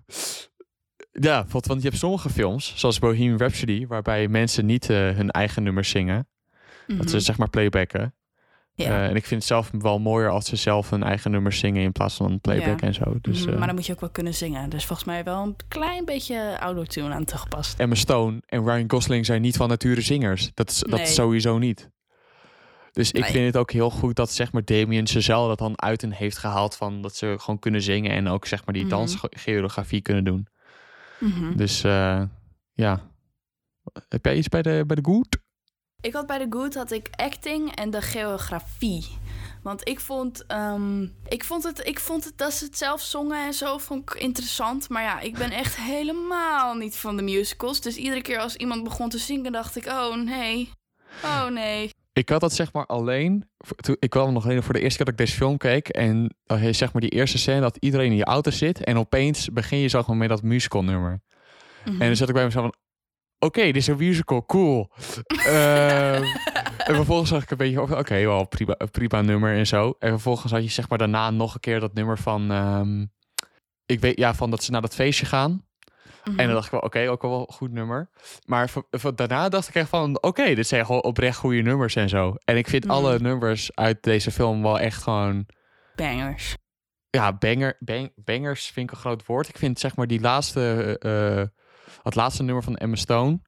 ja, want, want je hebt sommige films, zoals Bohemian Rhapsody... waarbij mensen niet eh, hun eigen nummers zingen. Dat ze Mhm. zeg maar playbacken. Ja. Eh, en ik vind het zelf wel mooier als ze zelf hun eigen nummers zingen in plaats van playback Ja. en zo. Dus, eh, maar dan moet je ook wel kunnen zingen. Dus volgens mij wel een klein beetje autotune aan toegepast. Emma Stone en Ryan Gosling zijn niet van nature zingers. Dat is, dat is sowieso niet. Dus ik Nee. vind het ook heel goed dat zeg maar Damien Chazelle dat dan uit hen heeft gehaald van dat ze gewoon kunnen zingen en ook zeg maar die Mhm. dansgeografie kunnen doen. Mhm. Dus eh, ja. Heb jij iets bij de, bij de Good? Ik had bij de Good had ik acting en de geografie. Want ik vond, ehm, ik vond het, ik vond het dat ze het zelf zongen en zo vond ik interessant. Maar ja, ik ben echt helemaal niet van de musicals. Dus iedere keer als iemand begon te zingen, dacht ik: oh nee, oh nee. Ik had dat zeg maar alleen. Ik kwam nog alleen voor de eerste keer dat ik deze film keek. En zeg maar die eerste scène dat iedereen in je auto zit. En opeens begin je zo gewoon met dat musical nummer. En dan zat ik bij mezelf van. Oké, dit is een musical, cool. Ehm, en vervolgens zag ik een beetje over, oké, wel prima, prima nummer en zo. En vervolgens had je zeg maar daarna nog een keer dat nummer van, ehm, ik weet, ja, van dat ze naar dat feestje gaan. En dan dacht ik wel, oké, ook wel een goed nummer. Maar van, van daarna dacht ik echt van, oké, dit zijn gewoon oprecht goede nummers en zo. En ik vind alle nummers uit deze film wel echt gewoon, Bangers. ja, banger, bang, bangers vind ik een groot woord. Ik vind zeg maar die laatste, eh, het laatste nummer van Emma Stone.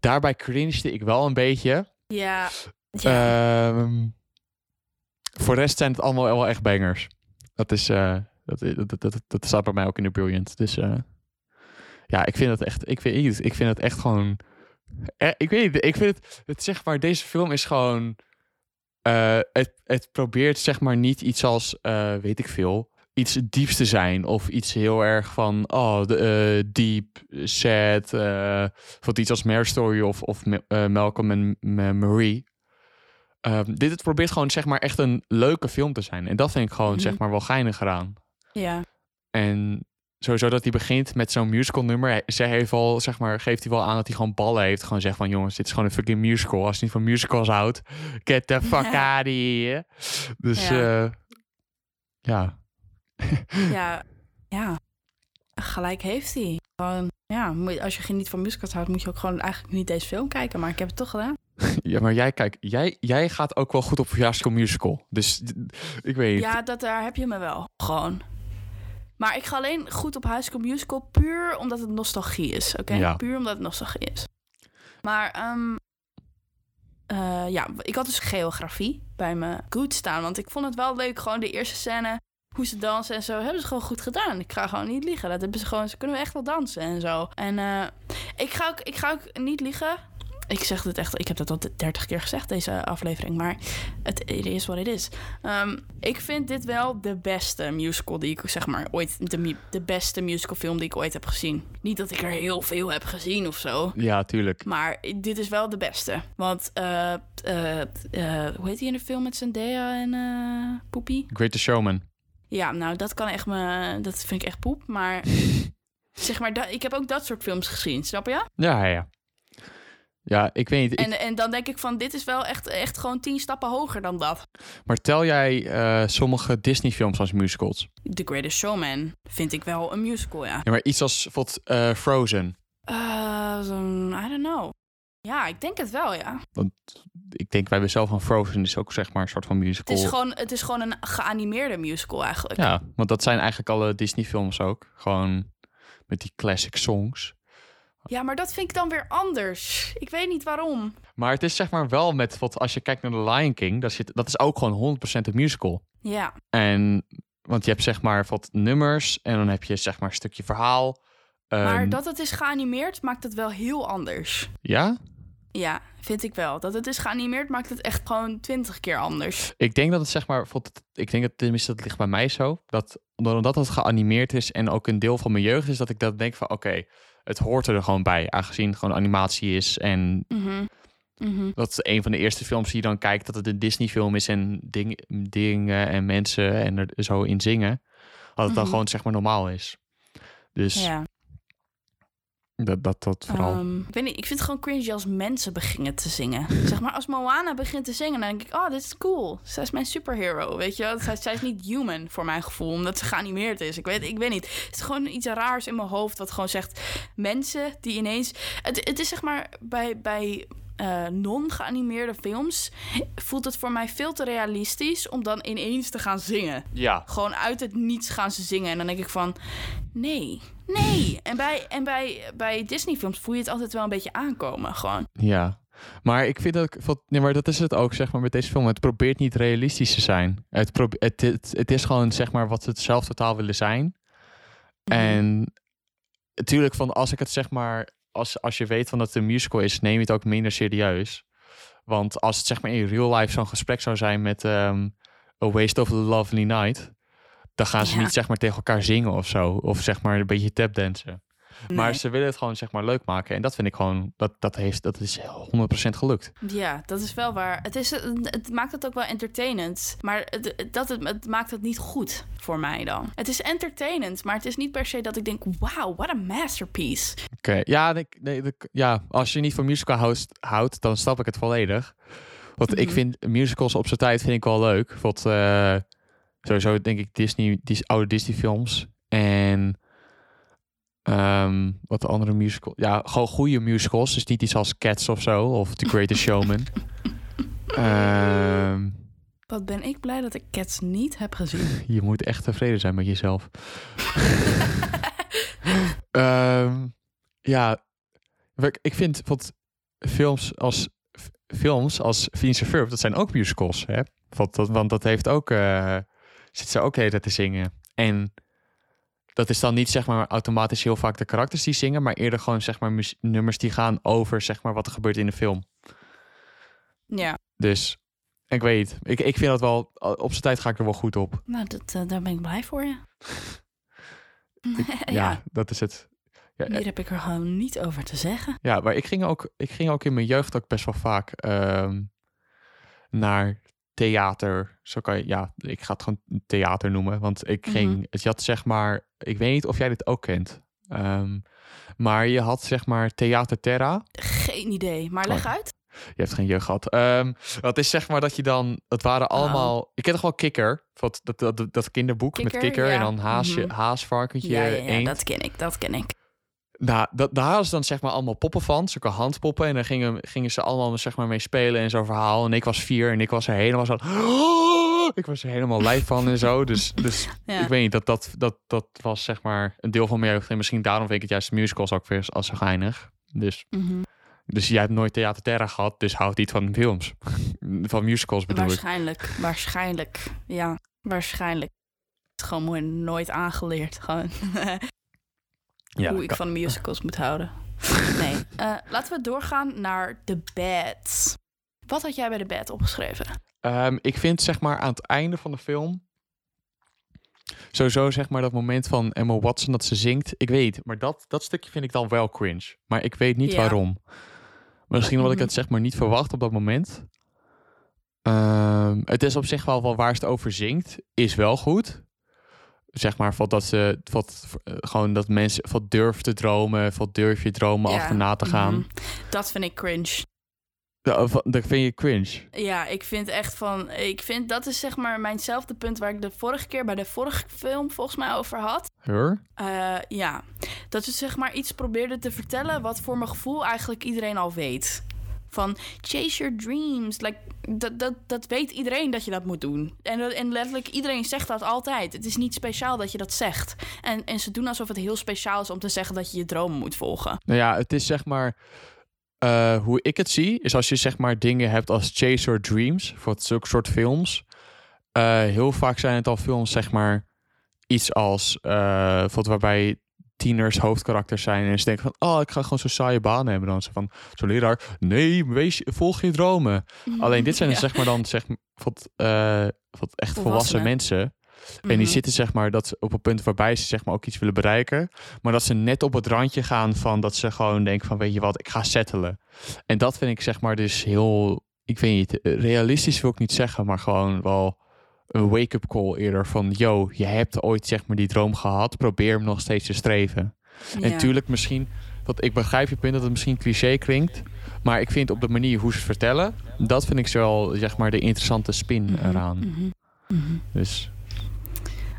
Daarbij cringede ik wel een beetje. Ja. ja. Ehm, voor de rest zijn het allemaal wel echt bangers. Dat is, eh, dat, dat, dat, dat, staat bij mij ook in de Brilliant. Dus eh, ja, ik vind het echt, ik vind, ik vind het echt gewoon, eh, ik weet niet, ik vind het, het zeg maar, deze film is gewoon, eh, het, het probeert zeg maar niet iets als, eh, weet ik veel, iets dieps te zijn of iets heel erg van, oh, de, deep, sad, of iets als Mare Story of, of Malcolm en Marie. Ehm, dit het probeert gewoon zeg maar echt een leuke film te zijn. En dat vind ik gewoon Mhm. zeg maar wel geinig gedaan. ja. En sowieso dat hij begint met zo'n musical nummer. Zij heeft al, zeg maar, geeft hij wel aan dat hij gewoon ballen heeft. Gewoon zegt van, jongens, dit is gewoon een fucking musical. Als je niet van musicals houdt, get the fuck Ja. out of here. Dus Ja. ja. ja. Ja, ja. Gelijk heeft hij. Gewoon, ja, als je geen niet van musicals houdt, moet je ook gewoon eigenlijk niet deze film kijken. Maar ik heb het toch gedaan. ja, maar jij, kijk, jij, jij gaat ook wel goed op School Musical. Dus ik weet niet. Ja, dat, daar heb je me wel. Gewoon. Maar ik ga alleen goed op High School Musical puur omdat het nostalgie is. Oké? Ja. Puur omdat het nostalgie is. Maar ehm, eh, ja, ik had dus geografie bij me goed staan. Want ik vond het wel leuk. Gewoon de eerste scène, hoe ze dansen en zo, hebben ze gewoon goed gedaan. Ik ga gewoon niet liegen. Dat hebben ze gewoon, ze kunnen echt wel dansen en zo. En eh, ik, ga ook, ik ga ook niet liegen. Ik zeg dit echt, ik heb dat al dertig keer gezegd, deze aflevering. Maar het is wat het is. Ehm, ik vind dit wel de beste musical die ik, zeg maar, ooit... De, de beste musicalfilm die ik ooit heb gezien. Niet dat ik er heel veel heb gezien of zo. Ja, tuurlijk. Maar dit is wel de beste. Want, eh, eh, eh, hoe heet hij in de film met Zendaya en eh Poepie? Greatest Showman. Ja, nou, dat kan echt me... Dat vind ik echt poep. Maar, zeg maar, ik heb ook dat soort films gezien, snap je? Ja, ja, ja. Ik weet niet. ik- En, en dan denk ik van, dit is wel echt, echt gewoon tien stappen hoger dan dat. maar tel jij eh, sommige Disney-films als musicals? The Greatest Showman vind ik wel een musical, ja. Ja, maar iets als bijvoorbeeld eh, Frozen. Eh, I don't know. Ja, ik denk het wel, ja. Want ik denk, wij hebben zelf van Frozen is ook zeg maar een soort van Het musical. is gewoon, het is gewoon een geanimeerde musical eigenlijk. Ja, want dat zijn eigenlijk alle Disney-films ook. Gewoon met die classic songs. Ja, maar dat vind ik dan weer anders. Ik weet niet waarom. Maar het is zeg maar wel met, wat als je kijkt naar The Lion King, dat, zit, dat is ook gewoon 100% een musical. Ja, En, want je hebt zeg maar wat nummers en dan heb je zeg maar een stukje verhaal. maar Ehm, dat het is geanimeerd maakt het wel heel anders. Ja? Ja, vind ik wel. Dat het is geanimeerd maakt het echt gewoon twintig keer anders. Ik denk dat het zeg maar, ik denk dat tenminste dat ligt bij mij zo, dat omdat het geanimeerd is en ook een deel van mijn jeugd is, dat ik dat denk van oké, het hoort er gewoon bij, aangezien het gewoon animatie is en Mhm. Mhm. dat is een van de eerste films die je dan kijkt dat het een Disney film is en ding, dingen en mensen en er zo in zingen, dat het dan Mhm. gewoon zeg maar normaal is. Dus Ja. Dat, dat, dat vooral. Ehm, ik weet niet, ik vind het gewoon cringy als mensen beginnen te zingen. zeg maar, als Moana begint te zingen, dan denk ik, oh, dit is cool. Zij is mijn superhero, weet je wel. Zij, zij is niet human voor mijn gevoel, omdat ze geanimeerd is. Ik weet, ik weet niet. Het is gewoon iets raars in mijn hoofd wat gewoon zegt, mensen die ineens... Het, het is zeg maar, bij, bij eh, non-geanimeerde films voelt het voor mij veel te realistisch om dan ineens te gaan zingen. ja. Gewoon uit het niets gaan ze zingen. En dan denk ik van, nee, nee. En bij, en bij, bij Disney-films voel je het altijd wel een beetje aankomen. Gewoon. Ja, maar ik vind dat, nee, maar dat is het ook, zeg maar, met deze film. Het probeert niet realistisch te zijn. Het, het, het, het is gewoon, zeg maar, wat ze het zelf totaal willen zijn. Mhm. En natuurlijk, van als ik het zeg maar, als, als je weet van dat het een musical is, neem je het ook minder serieus. Want als het zeg maar in real life zo'n gesprek zou zijn met ehm, A Waste of a Lovely Night, dan gaan ze Ja. niet zeg maar tegen elkaar zingen of zo. Of zeg maar een beetje tapdansen. Maar ze willen het gewoon zeg maar leuk maken. En dat vind ik gewoon, dat, dat, heeft, dat is 100% gelukt. Ja, dat is wel waar. Het, is, het maakt het ook wel entertainend. Maar het, dat, het, het maakt het niet goed voor mij dan. Het is entertainend, maar het is niet per se dat ik denk... Wow, what a masterpiece. Oké, ja, nee, ja, als je niet van musical houdt, houdt, dan snap ik het volledig. Want ik Mhm. vind musicals op zijn tijd vind ik wel leuk. Want eh, sowieso denk ik Disney, die oude Disney films en ehm, wat de andere musical, ja, gewoon goede musicals. Dus niet iets als Cats of zo of The Greatest Showman. Ehm, Wat ben ik blij dat ik Cats niet heb gezien. je moet echt tevreden zijn met jezelf. Ehm, ja, ik- ik vind wat films als films als en Ferb, dat zijn ook musicals, hè? Want dat, want dat heeft ook eh zit ze ook tijd te zingen. En dat is dan niet zeg maar automatisch heel vaak de karakters die zingen, maar eerder gewoon zeg maar nummers die gaan over zeg maar wat er gebeurt in de film. Ja, Dus ik weet, ik, ik vind dat wel op zijn tijd ga ik er wel goed op. nou, dat, eh, daar ben ik blij voor je. Ja, ja, dat is het. Ja, hier heb ik er gewoon niet over te zeggen. Ja, maar ik ging ook, ik ging ook in mijn jeugd ook best wel vaak ehm, naar theater. Zo kan je, ja, ik ga het gewoon theater noemen. Want ik ging, Mhm. het je had zeg maar, ik weet niet of jij dit ook kent. Ehm, maar je had zeg maar Theater Terra. Geen idee, maar leg uit. Je hebt geen jeugd gehad. Ehm dat is zeg maar dat je dan, het waren allemaal, ik ken toch wel Kikker, wat, dat, dat, dat kinderboek met Kikker, en dan haasje, Mhm. haasvarkentje, Ja, ja, dat ken ik, dat ken ik. Nou, dat, daar hadden ze dan zeg maar allemaal poppen van, zulke handpoppen. En dan gingen, gingen ze allemaal zeg maar mee spelen en zo'n verhaal. En ik was vier en ik was er helemaal zo... Ik was er helemaal lijf van en zo. Dus, dus Ja. ik weet niet, dat, dat, dat, dat was zeg maar een deel van mijn jeugd. En misschien daarom vind ik het juist de musicals ook weer als zo geinig. Dus, Mhm. dus jij hebt nooit Theater Terra gehad, dus houdt niet van films. van musicals bedoel ik. Waarschijnlijk, waarschijnlijk. Ja, waarschijnlijk. Het gewoon mooi nooit aangeleerd. Gewoon Ja, hoe ik kan- van musicals moet houden. Nee, eh, laten we doorgaan naar The Bad. Wat had jij bij The Bad opgeschreven? Ehm, ik vind zeg maar aan het einde van de film. Sowieso zeg maar dat moment van Emma Watson dat ze zingt. Ik weet, maar dat, dat stukje vind ik dan wel cringe. Maar ik weet niet Ja. waarom. Misschien omdat ik Mhm. het zeg maar niet verwacht op dat moment. Ehm, het is op zich wel, wel waar ze het over zingt. Is wel goed. Zeg maar van dat ze wat, eh, gewoon dat mensen wat durven te dromen. Wat durf je dromen Ja, achterna te gaan. mhm. Dat vind ik cringe. Ja, dat vind je cringe. Ja, ik vind echt van... Ik vind dat is zeg maar mijnzelfde punt waar ik de vorige keer bij de vorige film volgens mij over had. Her? Eh, ja, dat ze zeg maar iets probeerde te vertellen wat voor mijn gevoel eigenlijk iedereen al weet. Van chase your dreams. Like, dat, dat, dat weet iedereen dat je dat moet doen. En, en letterlijk iedereen zegt dat altijd. Het is niet speciaal dat je dat zegt. En, en ze doen alsof het heel speciaal is om te zeggen dat je je dromen moet volgen. Nou ja, het is zeg maar. eh, hoe ik het zie, is als je zeg maar dingen hebt als Chase Your Dreams, voor zulke soort films. eh, heel vaak zijn het al films, zeg maar, iets als. wat waarbij tieners hoofdkarakters zijn. En ze denken van, oh, ik ga gewoon zo'n saaie baan hebben. Dan ze van, zo'n leraar, nee, wees, volg je dromen. Alleen dit zijn Ja. zeg maar dan, zeg wat, eh, wat echt volwassen mensen. En die Mhm. zitten zeg maar dat ze op een punt waarbij ze zeg maar ook iets willen bereiken. Maar dat ze net op het randje gaan van dat ze gewoon denken van weet je wat, ik ga settelen. En dat vind ik zeg maar dus heel, ik weet niet, realistisch wil ik niet zeggen, maar gewoon wel een wake-up call eerder van yo, je hebt ooit zeg maar die droom gehad, probeer hem nog steeds te streven. En tuurlijk misschien, want ik begrijp je punt dat het misschien cliché klinkt, maar ik vind op de manier hoe ze het vertellen, dat vind ik wel zeg maar de interessante spin Mhm, eraan. mhm, mhm. Dus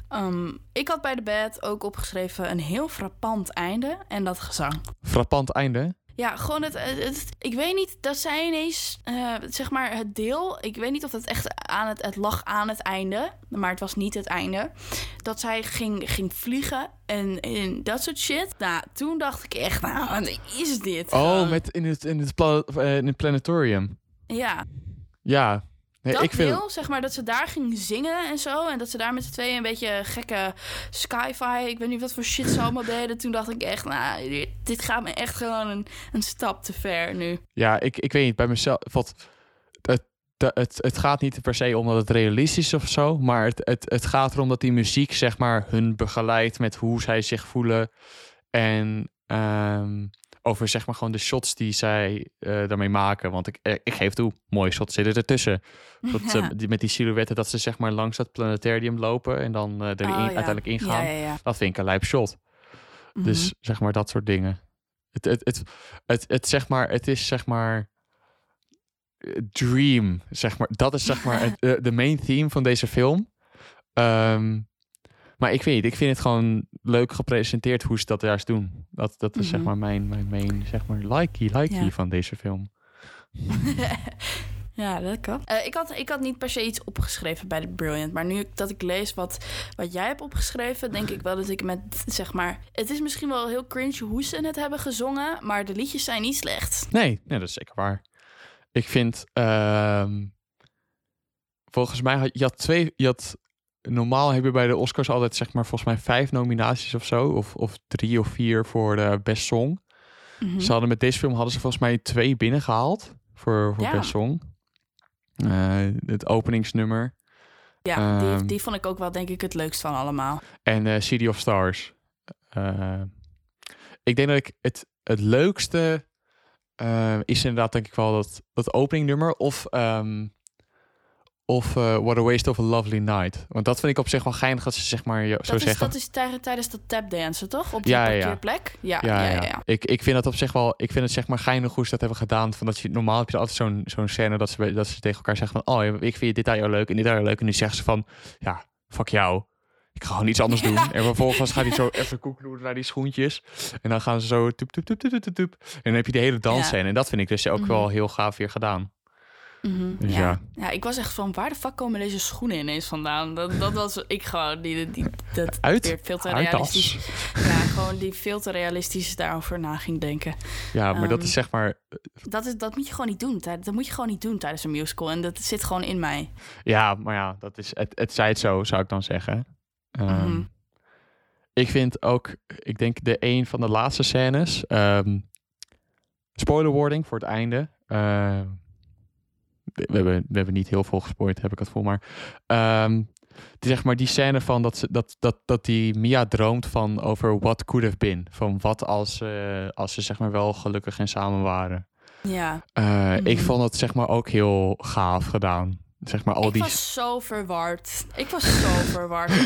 Ehm, ik had bij de bed ook opgeschreven een heel frappant einde en dat gezang. frappant einde. Ja, gewoon het, het, het- Ik weet niet, dat zij ineens, eh, zeg maar, het deel. Ik weet niet of het echt aan het, het lag aan het einde, maar het was niet het einde. Dat zij ging, ging vliegen en, en dat soort shit. Nou, toen dacht ik echt, nou, wat is dit? Oh, met in het, in het, pla- eh, in het planetarium. Ja, Ja. Nee, dat ik vind deel, zeg maar, dat ze daar ging zingen en zo. En dat ze daar met z'n tweeën een beetje gekke sci-fi, ik weet niet wat voor shit ze allemaal deden. Toen dacht ik echt, nou, dit, dit gaat me echt gewoon een, een stap te ver nu. Ja, ik, ik weet niet, bij mezelf... Wat, de- het, het gaat niet per se om dat het realistisch is of zo, maar het, het, het gaat erom dat die muziek zeg maar hun begeleidt met hoe zij zich voelen en ehm, over zeg maar gewoon de shots die zij eh, daarmee maken. Want ik, eh, ik geef toe, mooie shots zitten ertussen. Dat die, met die silhouetten dat ze zeg maar langs dat planetarium lopen en dan eh, er in- Oh, ja. uiteindelijk ingaan. Ja. Dat vind ik een lijp shot. Mhm. Dus zeg maar dat soort dingen. Het, het, het, het, het, zeg maar, het is zeg maar eh, dream, zeg maar. Dat is zeg maar het, eh, de main theme van deze film. Ehm, maar ik weet niet, ik vind het gewoon leuk gepresenteerd hoe ze dat juist doen. Dat, dat is zeg Mhm. maar mijn, mijn main, zeg maar, likey, likey Ja. van deze film. Ja, dat kan. Eh, ik, had, ik had niet per se iets opgeschreven bij de Brilliant. Maar nu dat ik lees wat, wat jij hebt opgeschreven, denk ik wel dat ik met, zeg maar... Het is misschien wel heel cringe hoe ze het hebben gezongen, maar de liedjes zijn niet slecht. Nee, nee, dat is zeker waar. Ik vind, ehm, volgens mij had je had twee, je had, normaal heb je bij de Oscars altijd zeg maar volgens mij vijf nominaties of zo, of, of drie of vier voor de best song. Mhm. Ze hadden met deze film hadden ze volgens mij twee binnengehaald voor, voor Ja. best song. Eh, het openingsnummer Ja, die, Ehm. die vond ik ook wel denk ik het leukst van allemaal. en eh, City of Stars. Eh, ik denk dat ik het, het leukste is inderdaad denk ik wel dat, dat openingnummer of, ehm, of eh, What a Waste of a Lovely Night. Want dat vind ik op zich wel geinig dat ze zeg maar zo Dat is, zeggen. dat is tij- tijdens dat tapdansen, toch? Op die Ja, ja, ja. parkeerplek? Ja, ja, ja, ja, ja. Ik, ik vind dat op zich wel. Ik vind het zeg maar geinig hoe ze dat hebben gedaan. Van dat je normaal heb je altijd zo'n zo'n scène dat ze dat ze tegen elkaar zeggen van oh ik vind dit jou leuk en dit jou leuk en nu zeggen ze van ja fuck jou. Ik ga gewoon iets anders doen. En vervolgens gaat hij zo even koekloeren naar die schoentjes. En dan gaan ze zo toep, toep, toep, toep, toep, toep, toep. En dan heb je de hele dansscène. En dat vind ik dus ook Mhm. wel heel gaaf weer gedaan. Mhm, Dus ja. ja. ja. ik was echt van, waar de fuck komen deze schoenen ineens vandaan? Dat, dat was ik gewoon, die, die, dat Uit weer veel te realistisch. Ja, gewoon die veel te realistisch daarover na ging denken. Ja, maar dat Ehm, is zeg maar... Dat, is, dat moet je gewoon niet doen. Dat moet je gewoon niet doen tijdens een musical. En dat zit gewoon in mij. Ja, maar ja, dat is, het, het zij het zo, zou ik dan zeggen. Ehm, Mhm. Ik vind ook, ik denk de een van de laatste scènes. ehm spoiler warning voor het einde. Ehm, we, hebben, we hebben niet heel veel gespoord, heb ik het voor. Maar ehm, die, zeg maar die scène van dat, ze, dat, dat, dat die Mia droomt van over what could have been. Van wat als, eh, als ze zeg maar wel gelukkig en samen waren. Ja. Eh, Ik Mhm. vond het zeg maar ook heel gaaf gedaan. Zeg maar al ik die was zo verward. Ik was zo verward,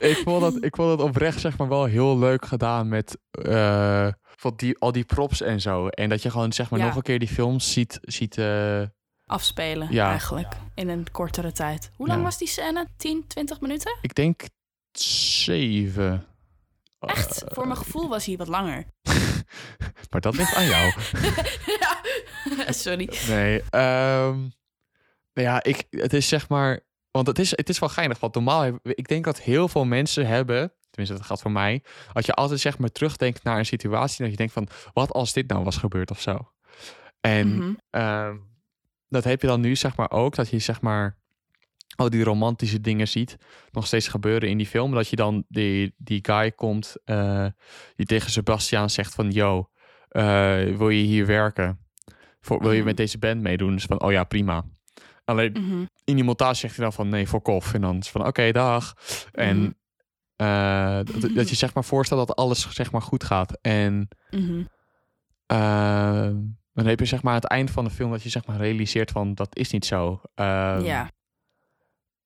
ik, vond dat, ik vond dat oprecht zeg maar wel heel leuk gedaan met eh, van die, al die props en zo. En dat je gewoon zeg maar Ja. nog een keer die films ziet. ziet eh, Afspelen, Ja. eigenlijk. In een kortere tijd. Hoe lang Ja. was die scène? 10, 20 minuten? ik denk zeven. Echt, voor mijn gevoel was hij wat langer. Maar dat ligt aan jou. ja. Sorry. Nee, ehm, nou ja, ik, het is zeg maar... Want het is, het is wel geinig, want normaal... heb- Ik denk dat heel veel mensen hebben... Tenminste, dat gaat voor mij. Als je altijd zeg maar terugdenkt naar een situatie... dat je denkt van, wat als dit nou was gebeurd of zo? En Mhm. ehm, dat heb je dan nu zeg maar ook. Dat je zeg maar al die romantische dingen ziet nog steeds gebeuren in die film. Dat je dan die, die guy komt eh, die tegen Sebastian zegt van... Yo, eh, wil je hier werken? Voor, wil je Mhm. met deze band meedoen? Dus van, oh ja, prima. Alleen Mhm. in die montage zegt hij dan van nee, fuck off. En dan is van oké, dag. En Mhm. eh, dat, dat je zeg maar voorstelt dat alles zeg maar goed gaat. En Mhm. eh, dan heb je zeg maar het eind van de film dat je zeg maar realiseert van dat is niet zo. Ehm, ja.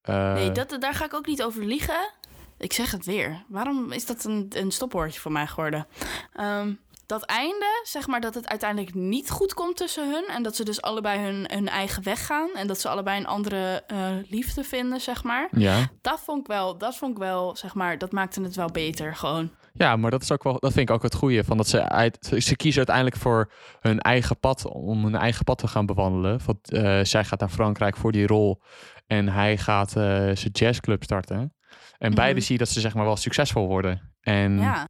eh, Nee, dat, daar ga ik ook niet over liegen. Ik zeg het weer. Waarom is dat een, een stopwoordje voor mij geworden? Ehm, dat einde, zeg maar dat het uiteindelijk niet goed komt tussen hun. En dat ze dus allebei hun, hun eigen weg gaan. En dat ze allebei een andere eh, liefde vinden, zeg maar. ja. Dat vond ik wel, dat vond ik wel, zeg maar, dat maakte het wel beter gewoon. ja, maar dat is ook wel, dat vind ik ook het goede van dat ze uit, ze kiezen uiteindelijk voor hun eigen pad om hun eigen pad te gaan bewandelen. Want eh, zij gaat naar Frankrijk voor die rol en hij gaat eh, zijn jazzclub starten. En Mhm. beide zie je dat ze zeg maar wel succesvol worden. En Ja,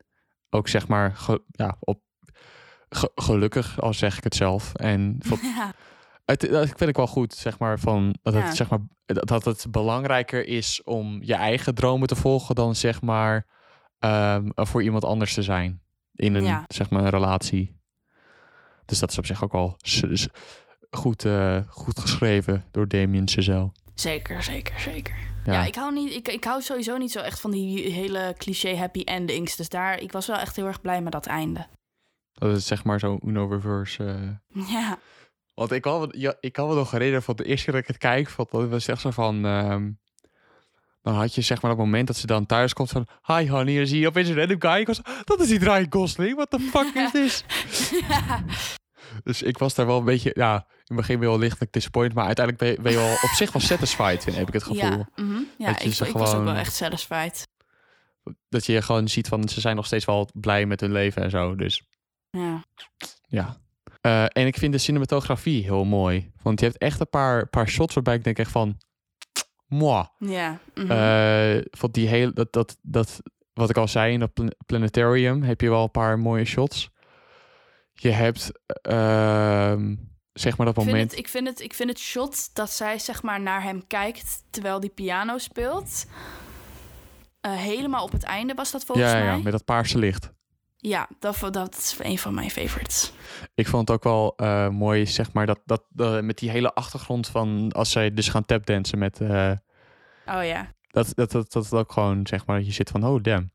ook zeg maar ge- ja, op, ge- gelukkig, al zeg ik het zelf. En van- ja, het, dat vind ik wel goed, zeg maar, van dat, Ja. het, zeg maar dat het belangrijker is om je eigen dromen te volgen dan zeg maar ehm, voor iemand anders te zijn in een Ja. zeg maar een relatie. Dus dat is op zich ook s- goed, eh, goed geschreven door Damien Chazelle. Zeker, zeker, zeker. Ja. Ja, ik, hou niet, ik, ik hou sowieso niet zo echt van die hele cliché happy endings. Dus daar, ik was wel echt heel erg blij met dat einde. Dat is zeg maar zo Uno Reverse. eh. Ja, Want ik had, ja, ik had me nog herinneren van de eerste keer dat ik het kijk. Van, dat was echt zo van... ehm, dan had je zeg maar dat moment dat ze dan thuis komt van... Hi honey, zie je opeens een random guy. Ik was, dat is die Ryan Gosling. What the fuck is this? Dus ik was daar wel een beetje... Ja, in het begin wel lichtelijk disappointed. Maar uiteindelijk ben je, ben je wel op zich wel satisfied, vind, heb ik het gevoel. ja, ja Dat je ik, was ook wel echt satisfied. Dat je gewoon ziet van... Ze zijn nog steeds wel blij met hun leven en zo. Dus Ja. Ja. Eh, en ik vind de cinematografie heel mooi. Want je hebt echt een paar, paar shots waarbij ik denk echt van... Moi. Ja. van die hele... Dat, dat, dat, wat ik al zei, in dat pla- planetarium heb je wel een paar mooie shots. Je hebt... ehm, zeg maar dat ik, vind moment... het, ik, vind het, ik vind het shot dat zij zeg maar naar hem kijkt terwijl die piano speelt. eh, helemaal op het einde was dat volgens ja, mij. ja, met dat paarse licht. Ja, dat, dat is een van mijn favorites. Ik vond het ook wel eh, mooi, zeg maar, dat, dat, dat met die hele achtergrond van als zij dus gaan tapdansen met... eh, Oh ja. Dat, dat, dat, dat ook gewoon, zeg maar, dat je zit van, oh damn.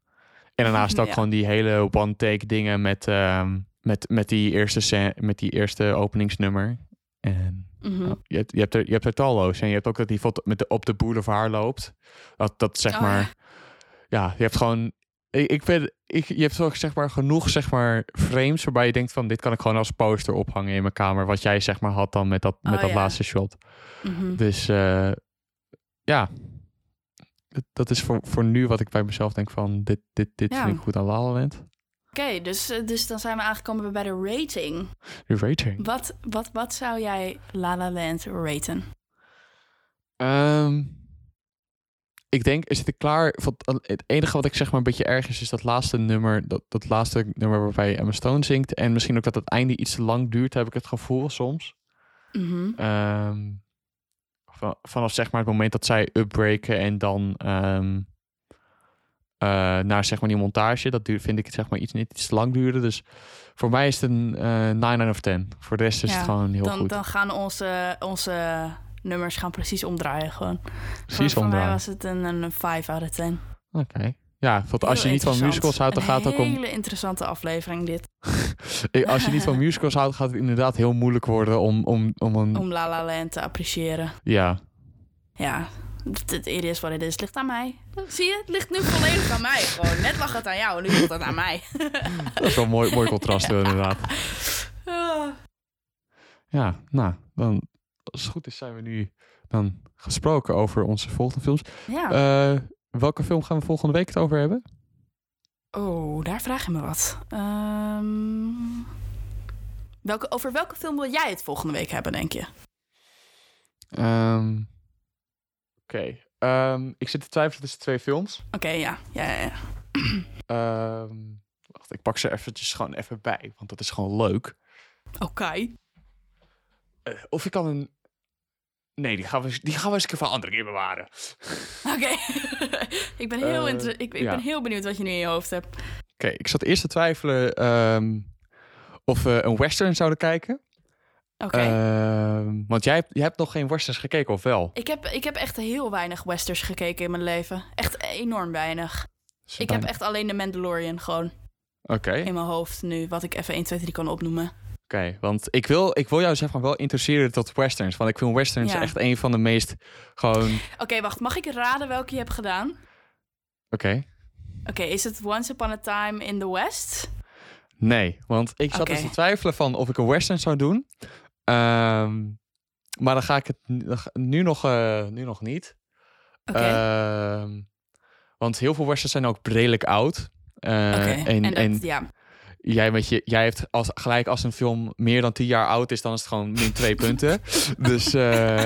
En daarnaast ook Ja. gewoon die hele one-take dingen met, ehm, met, met, die eerste met die eerste openingsnummer. En Mhm. nou, je, hebt, je, hebt er, je hebt er talloos. En je hebt ook dat die foto met de, op de boulevard loopt. Dat, dat zeg Oh, maar, ja. je hebt gewoon, ik, ik vind, ik, je hebt ook zeg maar genoeg zeg maar frames waarbij je denkt van, dit kan ik gewoon als poster ophangen in mijn kamer. Wat jij zeg maar had dan met dat, met Oh, dat ja. laatste shot. Mhm. Dus eh, ja, dat, dat is voor, voor nu wat ik bij mezelf denk van dit, dit, dit Ja. vind ik goed aan La La Land. Oké, dus, eh, dus dan zijn we aangekomen bij de rating. De rating. Wat, wat, wat zou jij La La Land raten? Ehm, ik denk, is het klaar? Het enige wat ik zeg maar een beetje erg is, is dat laatste nummer, dat, dat laatste nummer waarbij Emma Stone zingt. En misschien ook dat het einde iets te lang duurt, heb ik het gevoel soms. Mhm. Ehm, van- vanaf zeg maar het moment dat zij upbreken en dan ehm, eh, naar zeg maar die montage, dat duurt, vind ik het zeg maar iets niet iets te lang duren. Dus voor mij is het een eh 9 out of 10. Voor de rest is Ja, het gewoon heel dan, goed. dan gaan onze, onze nummers gaan precies omdraaien gewoon. Precies voor, voor mij omdraaien. was het een, een 5 out of 10. Oké. Ja, want als je niet van musicals houdt, dan Een gaat het ook om. hele interessante aflevering dit. Eh, Als je niet van musicals houdt, gaat het inderdaad heel moeilijk worden om, om, om een. Om La La Land te appreciëren. Ja, Ja, het is wat het is. Het ligt aan mij. Zie je? Het ligt nu volledig aan mij. Gewoon, net lag het aan jou, nu ligt het aan mij. dat is wel een mooi, mooi contrast, inderdaad. Ah. Ja, nou, dan, als het goed is, zijn we nu dan gesproken over onze volgende films. Ja. Eh, welke film gaan we volgende week het over hebben? Oh, daar vraag je me wat. Ehm, welke, over welke film wil jij het volgende week hebben, denk je? Ehm, Oké, ehm, ik zit te twijfelen tussen twee films. Oké, ja. ja, ja, ja. Ehm, wacht, ik pak ze eventjes gewoon even bij, want dat is gewoon leuk. Oké. Eh, of ik kan een... Nee, die gaan, we, die gaan we eens een keer voor een andere keer bewaren. Oké. ik, ben heel Eh, inter- ik, ik ja. ben heel benieuwd wat je nu in je hoofd hebt. Oké, ik zat eerst te twijfelen ehm, of we een western zouden kijken. Oké. Ehm, want jij, jij hebt nog geen westerns gekeken, of wel? ik, heb, ik heb echt heel weinig westerns gekeken in mijn leven. Echt enorm weinig. Ik bijna- heb echt alleen de Mandalorian gewoon Oké, in mijn hoofd nu. Wat ik even 1, 2, 3 kan opnoemen. oké. Want ik wil, ik wil jou zeg maar wel interesseren tot westerns. Want ik vind westerns Ja. echt een van de meest gewoon... Oké, wacht. Mag ik raden welke je hebt gedaan? Oké, Oké, is het Once Upon a Time in the West? nee. Want ik zat dus te twijfelen van of ik een western zou doen. Ehm, maar dan ga ik het nu- nog, eh, nu nog niet. Ehm, want heel veel westerns zijn ook redelijk oud. Oké, en, en, ja. jij, met je, jij heeft als, gelijk als een film meer dan 10 jaar oud is, dan is het gewoon min twee punten. Dus eh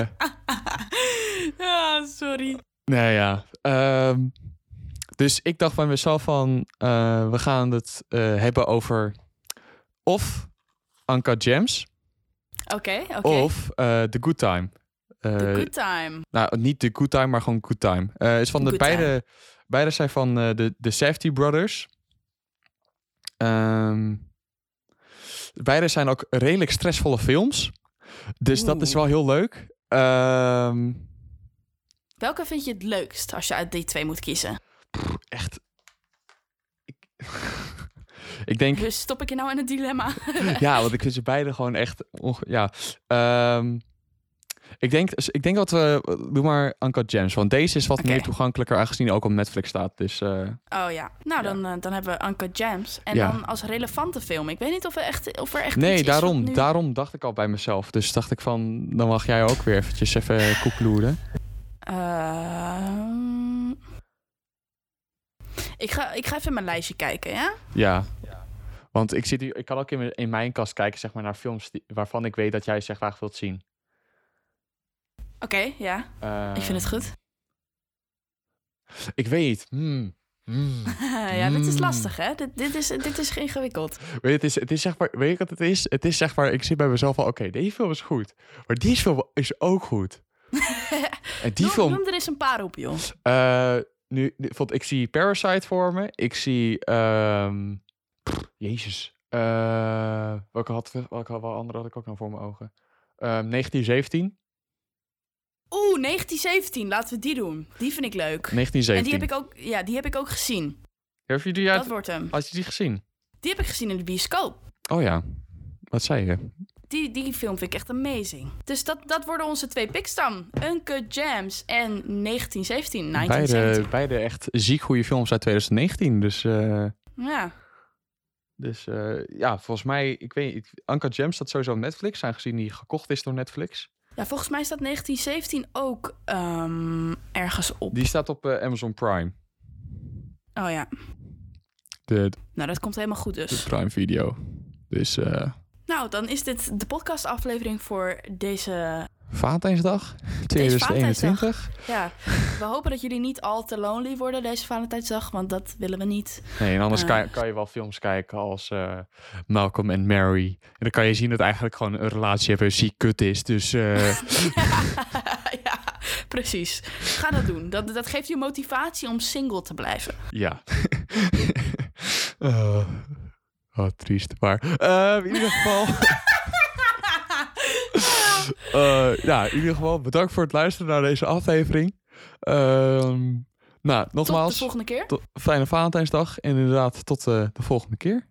ah, sorry. nee ja. Ehm, dus ik dacht bij mezelf van we gaan het hebben over of Anka Gems Oké, oké. of eh The Good Time. Eh, The Good Time. Nou, niet The Good Time, maar gewoon Good Time. Eh is van de Good beide, beide zijn van de, de Safety Brothers. Ehm, beide zijn ook redelijk stressvolle films. Dus dat is wel heel leuk. Ehm, Welke vind je het leukst als je uit die twee moet kiezen? echt. Ik, ik denk, Dus stop ik je nou in een dilemma? ja, want ik vind ze beide gewoon echt. onge- ja. Ehm, ik, denk, ik denk dat we. Doe maar Uncut Gems. Want deze is wat meer toegankelijker, aangezien ook op Netflix staat. Dus uh, Oh ja. Nou, Dan, uh, dan hebben we Uncut Gems. En Ja. dan als relevante film. Ik weet niet of er echt, of er echt iets nee, is daarom, wat nu... daarom dacht ik al bij mezelf. Dus dacht ik van, dan mag jij ook weer eventjes even koekloeren. Ehm, ik, ga, ik ga even mijn lijstje kijken, ja? Ja. Want ik, zit hier, ik kan ook in mijn, in mijn kast kijken zeg maar, naar films die, waarvan ik weet dat jij ze graag wilt zien. Oké, ja. Uh, ik vind het goed. Ik weet. Hmm. Hmm. ja, dit is lastig, hè? Dit, dit, is, dit is ingewikkeld. Weet je, het is, het is zeg maar, weet je wat het is? Het is zeg maar, ik zit bij mezelf van, oké, okay, deze film is goed. Maar die film is ook goed. en die noem, film... Noem er eens een paar op, joh. Uh, nu, ik zie Parasite voor me. Ik zie... Um, pff, jezus. Uh, welke, had, welke andere had ik ook nou voor mijn ogen? Um, 1917. Oeh, 1917. Laten we die doen. Die vind ik leuk. 1917. En die heb ik ook, ja, die heb ik ook gezien. Heb je die uit, Dat wordt hem. Had je die gezien? Die heb ik gezien in de bioscoop. Oh ja. Wat zei je? Die, die film vind ik echt amazing. Dus dat, dat worden onze twee picks dan. Uncut Gems en 1917. 1917. Beide, beide echt ziek goede films uit 2019. Dus... Uh... Ja. Dus uh, ja, volgens mij, ik weet niet, Uncut Gems staat sowieso op Netflix, aangezien die gekocht is door Netflix. Ja, volgens mij staat 1917 ook um, ergens op. Die staat op uh, Amazon Prime. Oh ja. De, nou, dat komt helemaal goed dus. De Prime Video. Dus... Uh... Nou, dan is dit de podcastaflevering voor deze... Valentijnsdag 2021. Ja, we hopen dat jullie niet al te lonely worden deze Valentijnsdag, want dat willen we niet. Nee, en anders uh, kan, kan, je wel films kijken als uh, Malcolm en Mary. En dan kan je zien dat eigenlijk gewoon een relatie hebben ziek kut is. Dus. Uh... ja, precies. Ga dat doen. Dat, dat geeft je motivatie om single te blijven. Ja. oh, oh, triest. Maar in ieder geval. Uh, ja, in ieder geval bedankt voor het luisteren naar deze aflevering. Uh, nou, nogmaals. Tot de volgende keer. Tot, fijne Valentijnsdag. En inderdaad, tot uh, de volgende keer.